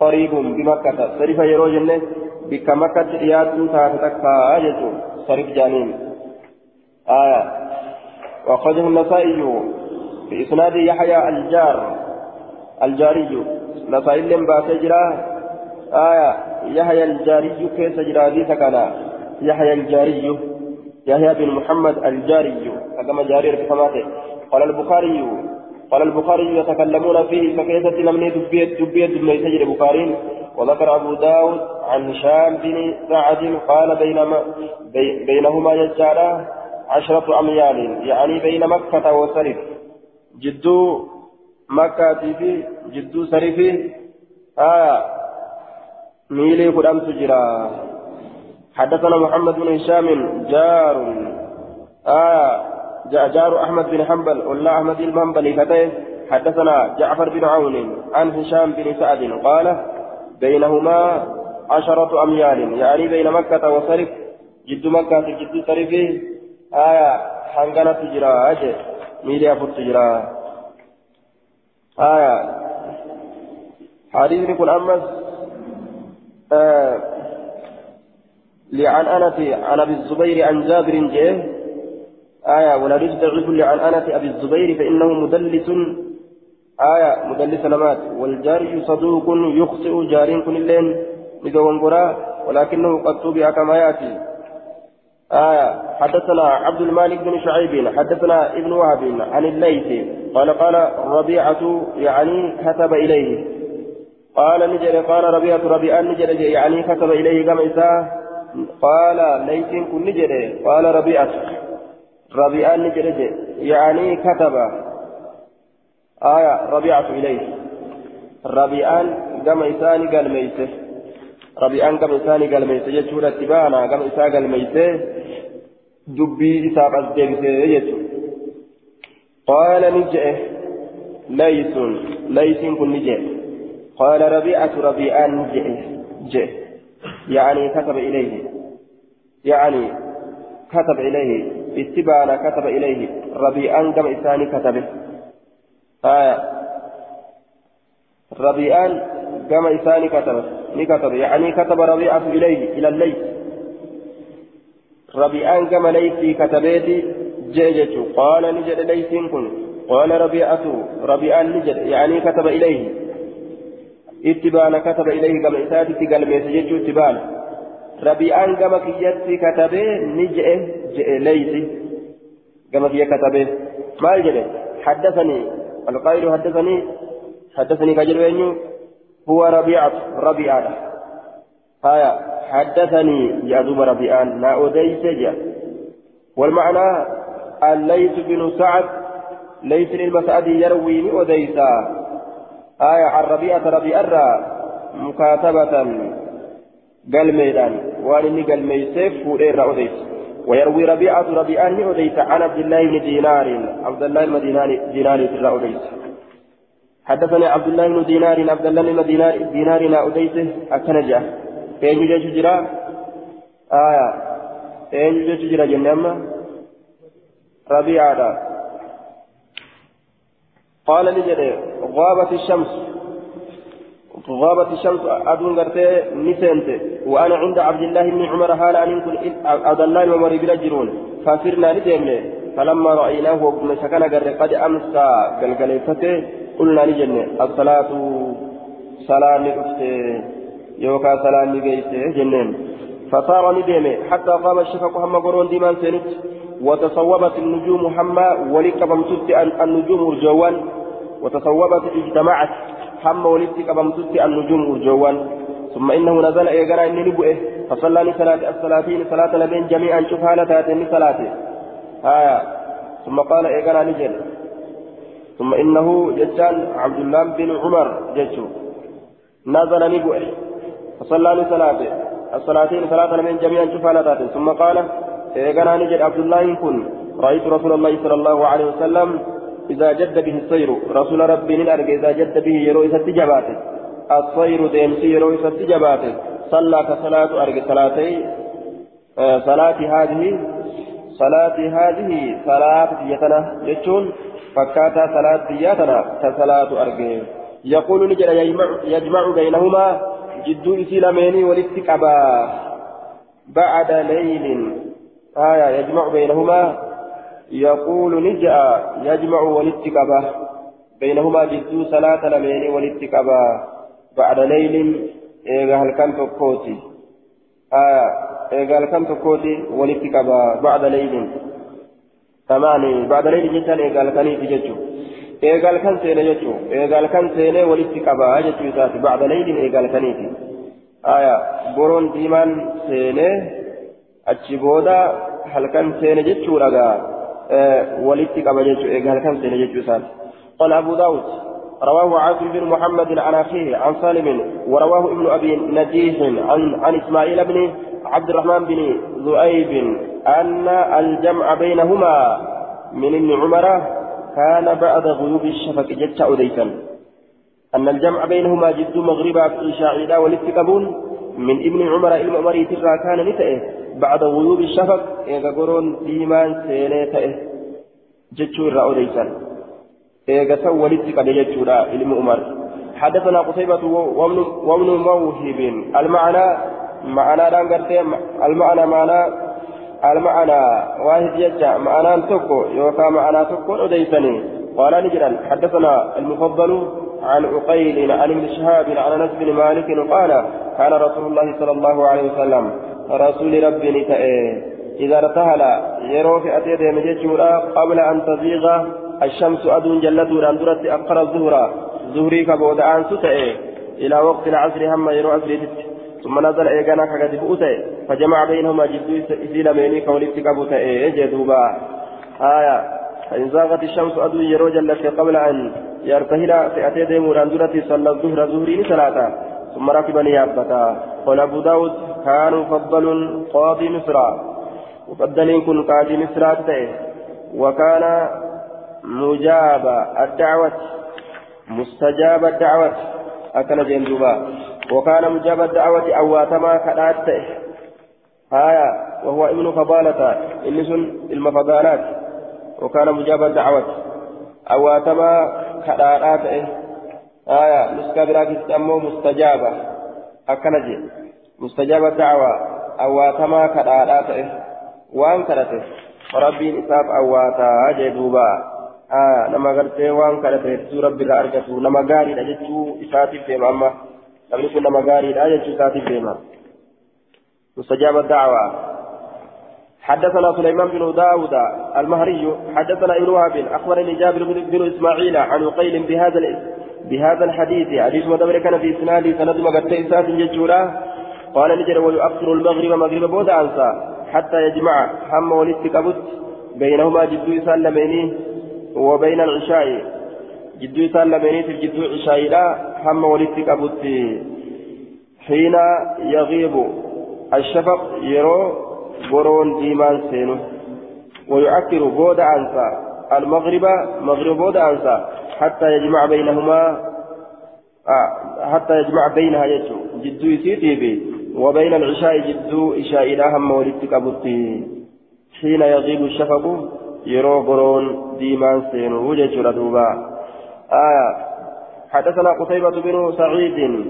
قريب بمكة. صرف يرو جنة بك مكة رياض تاتتك آية صرف جانين. وأخرجه النسائي إسناد يحيى الجار الجاري. نسائي لم باسجرا آية يحيى الجاري كيس جرادي سكنا يحيى الجاري يحيى بن محمد الجاري. كما جاري ركفماته قال البخاري قال البخاري يتكلمون فيه فكيف لم دبيت دبيت من يسجل البخاري وذكر أبو داود عن هشام بن سعد قال بينما بي بينهما يجعل عشرة أميال يعني بين مكة وسرف جدو مكة في جدو سرف آه ميلي قدام تجرى حدثنا محمد بن هشام جار آه جار أحمد بن حنبل ولا أحمد بن حنبل فتاه. حدثنا جعفر بن عون عن هشام بن سعد قال بينهما عشرة أميال يعني بين مكة وصرف جد مكة جد صرف آية حنقنا تجرى أجل ميلي أفر تجرى آية حديث يكون أمس آه لعن أنس عن أبي الزبير عن جابر جيه آية ولا يستغرب لعنانة أبي الزبير فإنه مدلس۔ آية مدلس لمات والجاري صدوق يخطئ جارين كل اللين لدوانقرا ولكنه قد توبع كما يأتي۔ آية حدثنا عبد المالك بن شعيب حدثنا ابن وهب عن الليث قال قال ربيعة يعني كتب إليه. قال نجر قال ربيعة ربيعة نجر يعني كتب إليه كما قال ليث كن نجر قال ربيعة. ربيعان نجرج يعني كتب. آية ربيعة إليه. قام إساني قال ميته ربيعان قام إساني قال ميته يجور اتبانا قام إسا قال ميته دبي إساب أزديبته يجور قال نجئ ليس ليس كن نجئ قال ربيعة ربيعان نجئ جئ يعني كتب إليه يعني كتب إليه اتبانا كتب إليه ربيعان كما إساني كتبه آية ربيعان كما إساني كتبه نكتب يعني كتب ربيعة إليه إلى الليل. ربيعان كما ليسي كتبيتي جيجة قال نجد ليس كن قال ربيعة ربيعان نجد يعني كتب إليه. اتبانا كتب إليه كما إساتي قال ميسجد اتبانا ربيعان كما كيتي كتبه نجئ ليثي كما في كتبه. ما الجل حدثني القائل حدثني حدثني كجل هو ربيعة ربيعة. هايا حدثني يعذب ربيعان ما أوديس جاء والمعنى الليث بن سعد ليث المسعد يروي أوديسا آية عن ربيعة ربيعة مكاتبة قال ميدان وأن إني قال ميسيف فورير أوديس ويروي ربيعة ربيعان أوديس عن عبد الله بن دينار عبد الله بن دينار دينار في أوديس حدثني عبد الله بن دينار عبد الله بن دينار دينار لا أوديس أكنجا فين يوجد جرا. آية. فين يوجد جرا جنما ربيعة قال لجده غابت الشمس. غابت الشمس أدون قرتي نسنت. وأنا عند عبد الله بن عمر حال أن كن عبد الله ومر بلجرون فسرنا ندمنا فلما رأيناه وقم سكن قد أمسى قلقليفته. قلنا نجنة الصلاة صلاة نقفته يوكا صلاة نقيته جنين فصار ندمه حتى قام الشفق هم قرون ديمان سنت وتصوبت النجوم حما ولقبم النجوم الجوان وتصوبت اجتمعت هم ولدت قبمتت النجوم أرجوان. ثم إنه نزل إيقرا إني نبؤه فصلى صلاة الصلاتين صلاة لبين جميعا شوف هالة تاتني صلاته آية. ثم قال إيقرا نجل ثم إنه ججان عبد الله بن عمر ججو نزل نبوه فصلى لصلاته. الصلاتين ثلاثة من جميعا شفالتات ثم قال إيقنا نجد عبد الله كن. رأيت رسول الله صلى الله عليه وسلم إذا جد به السير رسول ربي نرجع إذا جد به يروي ستجباته الصير ديمسي يروي ستجباته صلى كصلاة أرجع صلاتي آه صلاة هذه صلاة هذه صلاة يتنا يجون فكاتا صلاة يتنا كصلاة أرجع يقول نجد يجمع, يجمع بينهما جدو إسلامين والاتقابا بعد ليل. آية يجمع بينهما. يقول نجأ يجمع والاتقابا بينهما جدو صلاة لمين والاتقابا بعد ليل. إيغا هل كان تقوتي؟ آية إيغا هل كان تقوتي؟ والاتقابا بعد ليل. تماني بعد ليل جدا إيغا هل كان يتججو eegal kan seene jechuun eegal kan seenee walitti qabaa jechuu isaati bacda leylin eegal kaniiti aya boroon diimaan seenee achi booda halkan seene jechuudhagaa walitti qaba jechuu eegal kan seene jechuu isaati قال أبو داود رواه عاصم بن محمد عن أخيه عن سالم ورواه ابن أبي نجيح عن, عن إسماعيل بن عبد الرحمن بن ذؤيب أن الجمع بينهما من ابن عمر كان بعد غيوب الشفق جت أديسا أن الجمع بينهما جد مغربا في شاعدا والاتقابون من ابن عمر إلى عمر ترى كان نتئه بعد غيوب الشفق. إيغا قرون ديمان سينيتئه جتشو إرى أديسا إيغا سوى الاتقاب جتشو إلى عمر. حدثنا قتيبة وابن موهب. المعنى معنى المعنى معنى المعنى واحد يجع معنى تكو يوكا معنى تكو أديسني قال نجرا حدثنا المفضل عن عقيل عن ابن شهاب عن أنس بن مالك قال كان رسول الله صلى الله عليه وسلم رسول ربي نتائه إذا ارتهل يرو في أتيته مججورا قبل أن تزيغ الشمس أدون جلته أن أقر الظهر. زهري كبود أن إلى وقت العصر هم يرو عصر ثم نزل إيقانا كقد فؤته فجمع بينهما جدو إسيل ميني كولدت كبوته جدوبا آية فإن زاغت الشمس أدو يرو جلت قبل أن يرتهل في أتي ديمور درتي صلى الظهر ظهري صلاة ثم ركب نيابتا. قال أبو داود كان مفضل قاضي مصر. مفضلين كن قاضي مصر وكان مجاب الدعوة مستجاب الدعوة. أكل جندوبا. وكان مجاب الدعوة أواتما كدات. آية وهو ابن فضالة. إنس المفضالات وكان مجاب الدعوة أواتما كدات. آية نسكا براكس أمو مستجابة. أكنجي مستجاب الدعوة أواتما كدات. وان كدته ربي إساف أواتا جدوبا آه نما غرتي وان كدته ربي رأرجته نما غاري لجتو إساتي في ماما. Namni kun nama gaariidha jechuu isaatiif deema مستجاب الدعوة حدثنا سليمان بن داود المهري حدثنا ابن وهب اخبرني جابر بن اسماعيل عن وقيل بهذا بهذا الحديث حديث مدبر كان في اسناد سند مغتي سات ججورا قال نجر ويؤخر المغرب مغرب بود انسى حتى يجمع هم ولتكبت بينهما جدو سلميني وبين العشاء جدو سلميني في جدو عشاء لا هم ولتكبت حين يغيب الشفق يرو برون ديمان سينو ويعكر بود أنسى المغرب مغرب بود أنسى حتى يجمع بينهما آه حتى يجمع بينها يجو جدو يسيتي بي وبين العشاء جدو إشاء إلى هم ولدتك أبطي حين يغيب الشفق يرو برون ديمان سينو وجه ردوبا آه حدثنا قتيبة بن سعيد.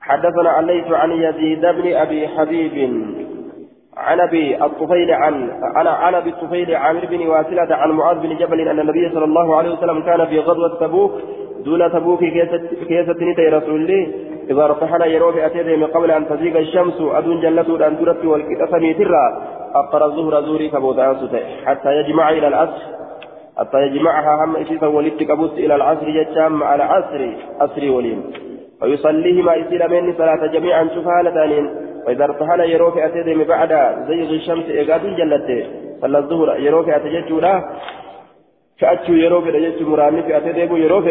حدثنا الليث عن يزيد بن أبي حبيب. عن أبي الطفيل عن عن عن أبي الطفيل عامر بن واسلة عن معاذ بن جبل أن النبي صلى الله عليه وسلم كان في غزوة تبوك دون تبوك كيسة نتي رسول الله. إذا ارتحل يروي أتيته من قبل أن تزيغ الشمس أدون جلته أن ترت والكتسمي ترى أقر الظهر زوري كبوتان حتى يجمع إلى العصر. حتى يجمعها هم إسيسا ولدت كبوت إلى العصر يجام على عصر عصر وليم ويصليهما إسلامين صلاة جميعا شفالة وإذا ارتحل يروف أتدم بعد زيغ الشمس إيقاد جلته صلى الظهر يروف أتجج له فأتشو يروف أتجج مرامي في أتدم يروف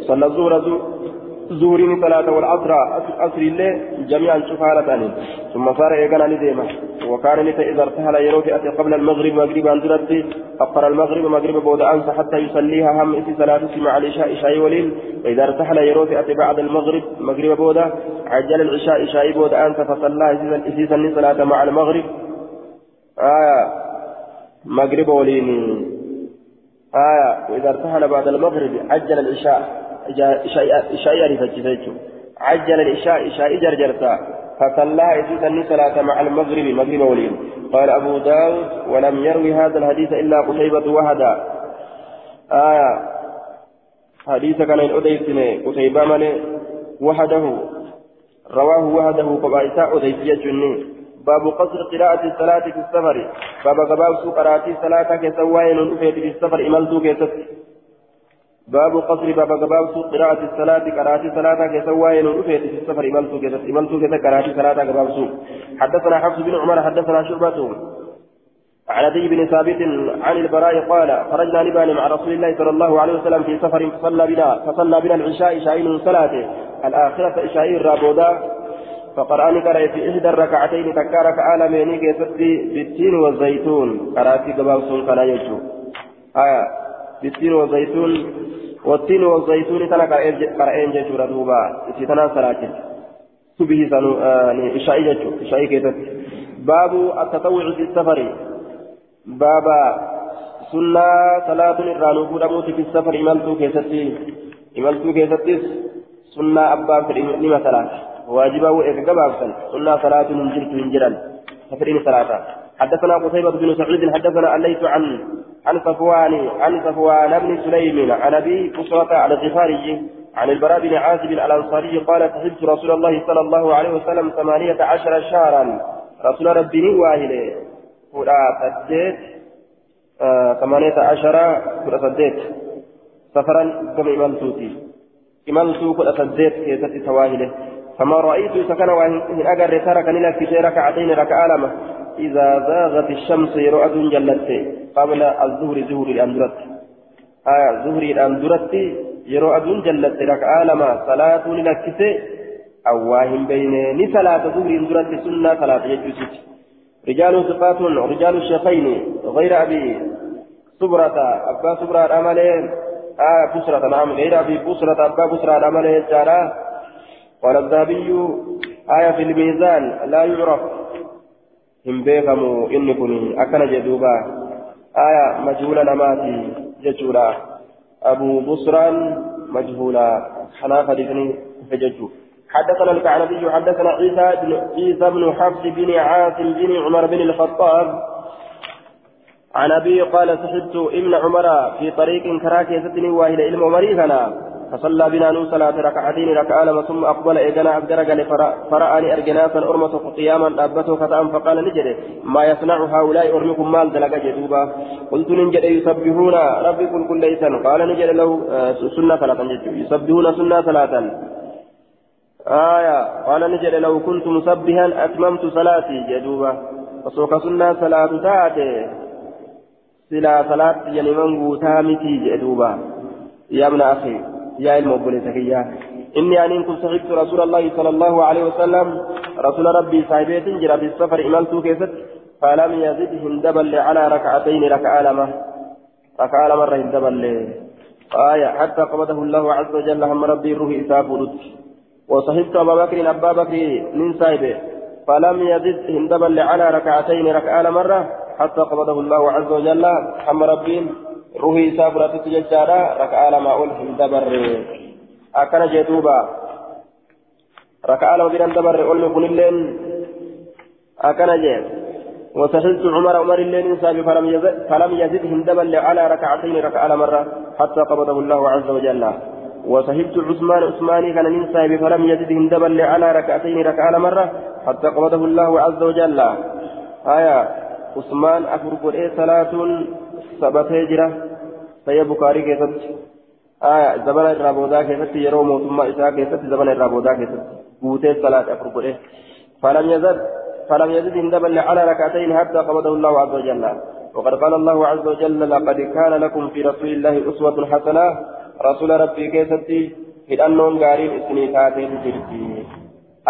صلى الظهر زورين ثلاثة والعصر أسر الله جميعا شفالة ثم صار إيقانا نديمة وكان نتا إذا ارتحل يروي أتي قبل المغرب مغرب أن درت أقر المغرب مغرب بود أنس حتى يصليها هم إتي صلاة مع العشاء إشاء ولين وإذا ارتحل يروي أتي بعد المغرب مغرب بود. عجل العشاء إشاء بود أنس فصلى. إتي صلاة مع المغرب. آية مغرب ولين آية وإذا ارتحل بعد المغرب عجل العشاء. إشاء يعرف عجل الإشاء إشاء جرجرتا فصلى إذن صلاة مع المغرب مغرب ولين قال أبو داود ولم يروي هذا الحديث إلا قتيبة وهدا آية. حديث كان الأديسن قتيبة من وحده رواه وحده قبائساء أديسية جنين باب قصر قراءة الصلاة في السفر. باب قباب قراءة الصلاة كسوائن في السفر إمالتو كيست. باب قصر باب قباب قراءة الصلاة قراءة صلاة كسوائن رفيت في السفر إمامتو كذا إمامتو كذا قراءة صلاة قباب سوء حدثنا حفص بن عمر حدثنا شعبة. عن أبي بن ثابت عن البراء قال خرجنا نبان مع رسول الله صلى الله عليه وسلم في سفر فصلى بنا فصلى بنا العشاء شاهين صلاته. الآخرة شاهين رابودا. فقرأني قرأ في إحدى الركعتين تكارك آلميني كيستي بالتين والزيتون. قرأتي قباب سوء كان يجو. آية. بالتين والزيتون. والتين والزيتون تنا قرأين جيشورا دوبا إتنا صلاة سبه سنو إشائي جيشو إشائي كيتت باب التطوع في السفر بابا سنة صلاة الرانو بودا في السفر إمالتو كيستي إمالتو كيستي سنة أبا في لما صلاة واجبه إكقبا سنة صلاة من جرت من جران سفرين صلاة حدثنا قتيبة بن سعيد حدثنا الليث عن عن صفوان عن صفوان بن سليم عن أبي بصرة الغفاري عن البراء بن عازب الأنصاري قال سحبت رسول الله صلى الله عليه وسلم ثمانية عشر شهرا. رسول ربي واهلة. فلا سديت آه، ثمانية عشر فلا سديت سفرا كم إمامتوتي إمامتو فلا سديت كيست تواهله فما رأيت سكن وإن أجر ترك لك ركعتين ركع لمه إذا زاغت الشمس يرؤد جلت. قبل الظهر زهر الأندرت. آية زهر الأندرت يرؤد جلت ركعة لما صلاة لنكس. أواهم بينين صلاة زهر الأندرت سنة صلاة يجوزت. رجال ثقات رجال الشيخين. غير أبي صبرة أبا صبرة الأمل آية بصرة نعم. غير أبي بصرة أبا بصرة الأمل جارة. قال الذهبي آية في الميزان لا يعرف. beekamu inni kun akkana jedhuuba aya majhuula namaati jechuudha abu busraan majhuula kanaaf hadiisni dhufe jechuu حدثنا الكعنبي حدثنا عيسى بن عيسى بن حفص بن عاصم بن عمر بن الخطاب. عن أبي قال سحبت ابن عمر في طريق كراكي ستني واحد علم مريخنا فصلى بنا نو صلاة ركعتين ركعة لما ثم أقبل إيقنا أبدرق فرآني أرجناسا أرمة قياما أبته فتأم فقال نجد ما يصنع هؤلاء أرمكم مال دلق جدوبا. قلت نجد يسبحون. ربي كل كل ليسا قال نجد له آه، سنة صلاة يسبحون سنة صلاة. آية. قال نجد لو كنت مسبحا أتممت صلاتي جدوبا. وسوك سنة صلاة تاتي سلا صلاة يعني من قوتامتي جدوبا. يا ابن أخي. يا المبولي تكيا إني أن كنت صحبت رسول الله صلى الله عليه وسلم رسول ربي صاحبيت جرى في السفر إمالت كيست فلم يزد هندبل على ركعتين ركعة لما ركعة مرة هندبل آية حتى قبضه الله عز وجل هم ربي روح إساف ولد وصحبت أبا بكر أبا بكر من صاحبه. فلم يزد هندبل على ركعتين ركعة مرة حتى قبضه الله عز وجل هم ربي ruhii isaa fudhatutti jechaadha. Raka'aa lamaa ol hin dabarre. Akkana jee duuba. Raka'aa lama biran dabarre olmi kunilleen akkana jee. وسحلت عمر عمر الليل إنسان فلم يزد, فلم يزد هندبا على ركعتين ركعة مرة حتى قبضه الله عز وجل وسحلت عثمان عثماني كان إنسان فلم يزد هندبا على ركعتين ركعة مرة حتى قبضه الله عز وجل آية عثمان أفرق إيه صلاة sabatee jira sayya bukaarii keessatti zabana irraa boodaa keessatti yeroo mootummaa isaa keessatti zabana irraa boodaa keessatti guutee salaata afur godhe فلم يزد يزد اندبل على ركعتين حتى قبضه الله عز وجل وقد قال الله عز وجل لقد كان لكم في رسول الله أسوة حسنة رسول ربي كيستي hidhannoon gaariin isinii taateetu jirti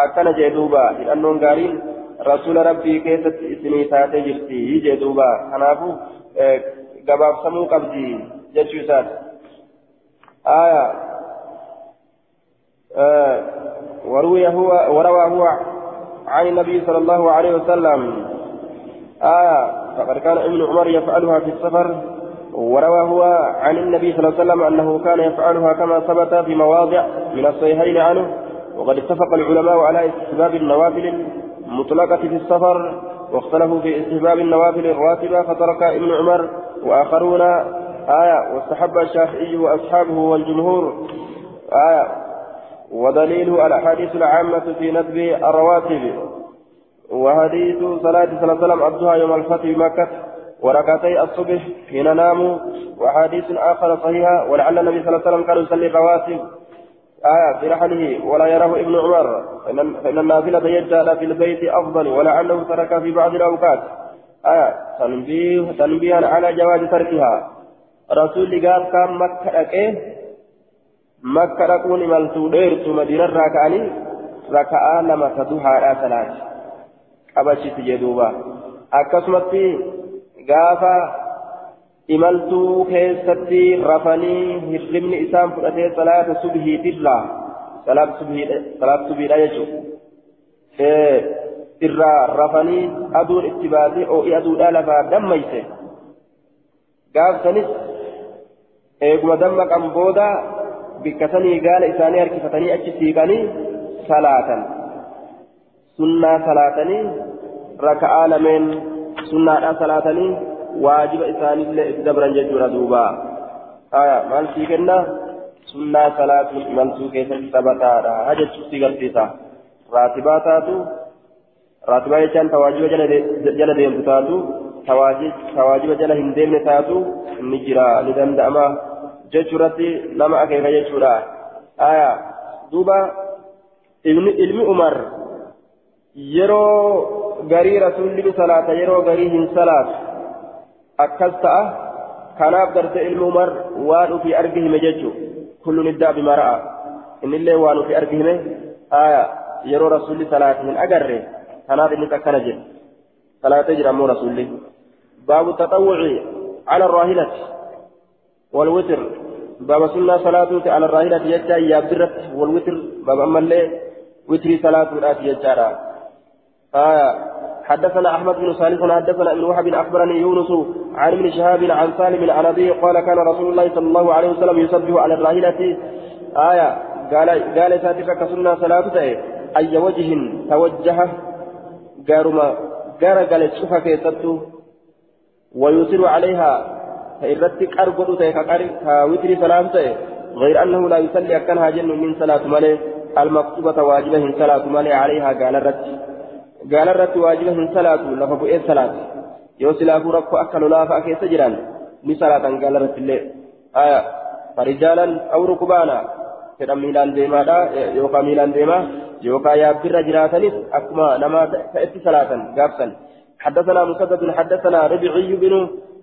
akkana jee duuba hidhannoon gaariin rasuula rabbii keessatti isinii taatee jirti jee duuba kanaafu gabaabsamuu qabdi jechuu isaati. Aya وروي هو وروى هو عن النبي صلى الله عليه وسلم آية فقد كان ابن عمر يفعلها في السفر وروى هو عن النبي صلى الله عليه وسلم أنه كان يفعلها كما ثبت في مواضع من الصحيحين عنه وقد اتفق العلماء على استحباب النوافل المطلقة في السفر واختلفوا في استحباب النوافل الراتبة فترك ابن عمر وآخرون آية واستحب الشافعي وأصحابه والجمهور آية ودليل الأحاديث العامة في ندب الرواتب. وحديث صلاة صلى الله عليه وسلم أبدها يوم الفتح بمكة وركعتي الصبح حين ناموا وحديث آخر صحيحة ولعل النبي صلى الله عليه وسلم كان يصلي الرواتب. آية في رحله ولا يراه ابن عمر فإن النافلة يجعل في البيت أفضل ولعله ترك في بعض الأوقات. آية تنبيه تنبيها على جواز تركها. رسول قال كان مكة أكيه مكة أكون ملتو ديرت مدينة راكاني ركعة لما تدوها ثلاث أبشت جدوبا. أكسمتي gaafa imaltuu keessatti rafanii hirribni isaan fudhatee salaata subhiitirraa salaata subhiidha jechuudha irraa rafanii aduun itti baatee oo'i aduudhaa lafaa dammayse gaafsanis eeguma dammaqan booda bikkatanii gaala isaanii harkifatanii achi siiqanii salaatan sunnaa salaatanii raka'aa lameen sunnaadhaa salaatanii waajiba isaanillee itti dabran jechuudha duuba maal sii kenna sunnaa salaatuun imaltuu keessatti taphataadha jechuu si garsiisa raatibaa taatu raatibaa jechaan tawaajiba jala deemtu taatu tawaajiba jala hin deemne taatu ni jira ni danda'ama jechuurratti nama akeeka jechuudha. Aya duuba ilmi umar yeroo garii rasuulli ni salaata yeroo garii hin salaatu akkas ta'a kanaaf garte ilmi umar waan ufii argi hime jechuu kulluun iddaa bima ra'a innillee waan ufii argi hime aya yeroo rasuulli salaate hin agarre kanaaf innis akkana jedhe salaatee jira ammoo rasuulli baabu taxawwuci ala arraahilati والوتر باب سنة صلاة على الراهلة يجا يابرت والوتر باب أما اللي وتري صلاة الآت يجارا حدثنا أحمد بن صالح حدثنا ابن وهب أخبرني يونس عن ابن شهاب عن سالم عن أبي قال كان رسول الله صلى الله عليه وسلم يسبح على الراهلة آية قال قال ساتفك سنة صلاة أي وجه توجه قارما قار قال شوفها كيستو ويسر عليها فإردت أرقد كوتر صلاة غير أنه لا يصلي أكنها جن من صلاة مالي المكتوبة واجبة صلاة مالي عليها قال الرد قال الرد واجبة صلاة لفبؤ صلاة yoo silaafuu rakkoo akka lolaa fa'a keessa jiran ni salaatan gaala irratti illee. Aya farijaalan aw rukubaana fedhan miilaan deemaadha yookaan yaabbirra jiraatanis akkuma namaa ta'etti salaatan gaafsan حدثنا مسدد حدثنا ربعي بن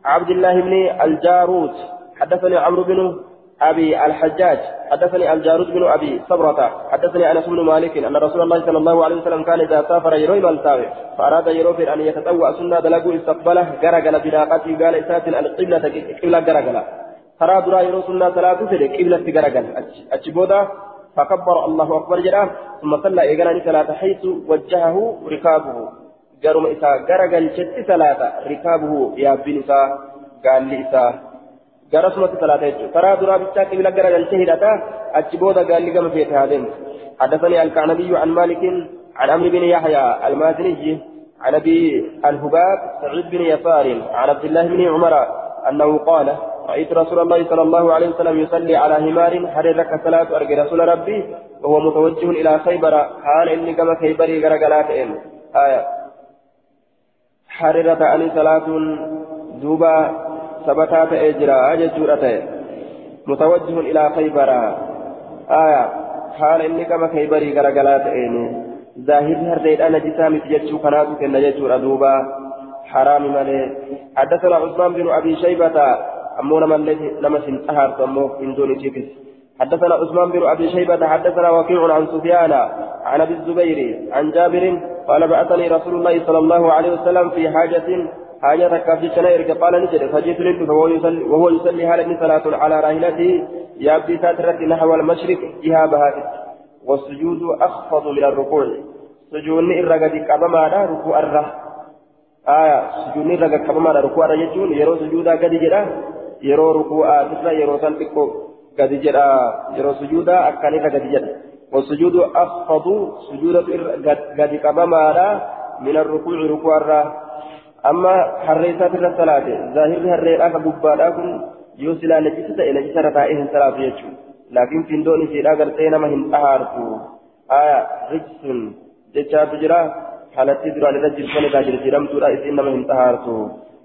عبد الله بن الجاروت حدثني عمرو بن أبي الحجاج حدثني الجارود بن أبي صبرة حدثني أنس بن مالك أن رسول الله صلى الله عليه وسلم كان إذا سافر يروي ملتاوي فأراد يروي أن يتطوع سنة دلقوا استقبله جرجل بناقته قال إسات القبلة قبلة جرجل ترى درا يروي سنة ثلاثة قبلة جرجل أتشبودا فكبر الله أكبر جرا ثم صلى إيقاني ثلاثة حيث وجهه ركابه. جرم إسا جرجل شت ثلاثة ركابه يا بن إسا قال لي jechuudha karaa duraa bichaa qibila gara galchee hidhata achi booda gaalli gama feete haa deemtu حدثني الكعنبي عن مالك عن عمرو بن يحيى المازني عن أبي الهباب سعيد بن يسار عن عبد الله بن عمر أنه قال رأيت رسول الله صلى الله عليه وسلم يصلي على همار حررك صلاة ارجى رسول ربي وهو متوجه إلى خيبر. حال إني كما خيبري غرغلات آية. حررت عن صلاة دوبا ثبتا تأجرا ججورة تأي متوجه إلى خيبر. آية. حال إني كما خيبري غرغلا تأيني ظاهر هرديد أنا جسامي تججو كناتو كن ججور أدوبا حرام مالي. حدثنا عثمان بن أبي شيبة من لما سنتهر أمو من دون تيكس حدثنا عثمان بن أبي شيبة حدثنا وكيع عن سفيان عن أبي الزبير عن جابر قال بعثني رسول الله صلى الله عليه وسلم في حاجة حاجة كافي شنائر قال نجد. فجئت لنت وهو يصلي هذا صلاة على راحلته يبدي ساترة نحو المشرق جهة بهاتت والسجود أخفض من الركوع. سجوني الرقد كبما ركوع الره آية سجوني الرقد كبما ركوع الرجل يرو سجودا قد يرو ركوع تسرى يرو سنتكو قد جرا يرو سجودا أكاني قد جرا والسجود أخفض سجود قد كبما من الركوع ركوع الره أما حريسات الصلاة ظاهر هريرا كببادا كن يوسلا نجسة إلى نجسة رتائه الصلاة يجو لكن في دون سيدا غرتين ما هن أهارتو آية رجس جتشا تجرا حالتي دران رجل فنكا جرسيرم تورا إسئن ما هن أهارتو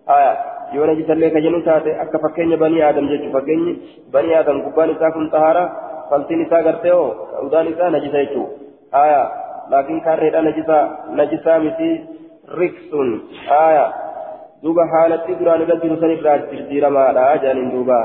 آية yoo najisallee ka jennu taate akka fakkeenya banii aadam jechuun fakkeenyi banii aadam gubbaan isaa kun xahaara faltiin isaa gartee hoo udaan isaa najisa jechuudha aya laakiin kaarreedha najisa najisaa miti riksun aya duuba haalatti duraan irra jiru san irraa jirjiiramaadha jedhaniin duuba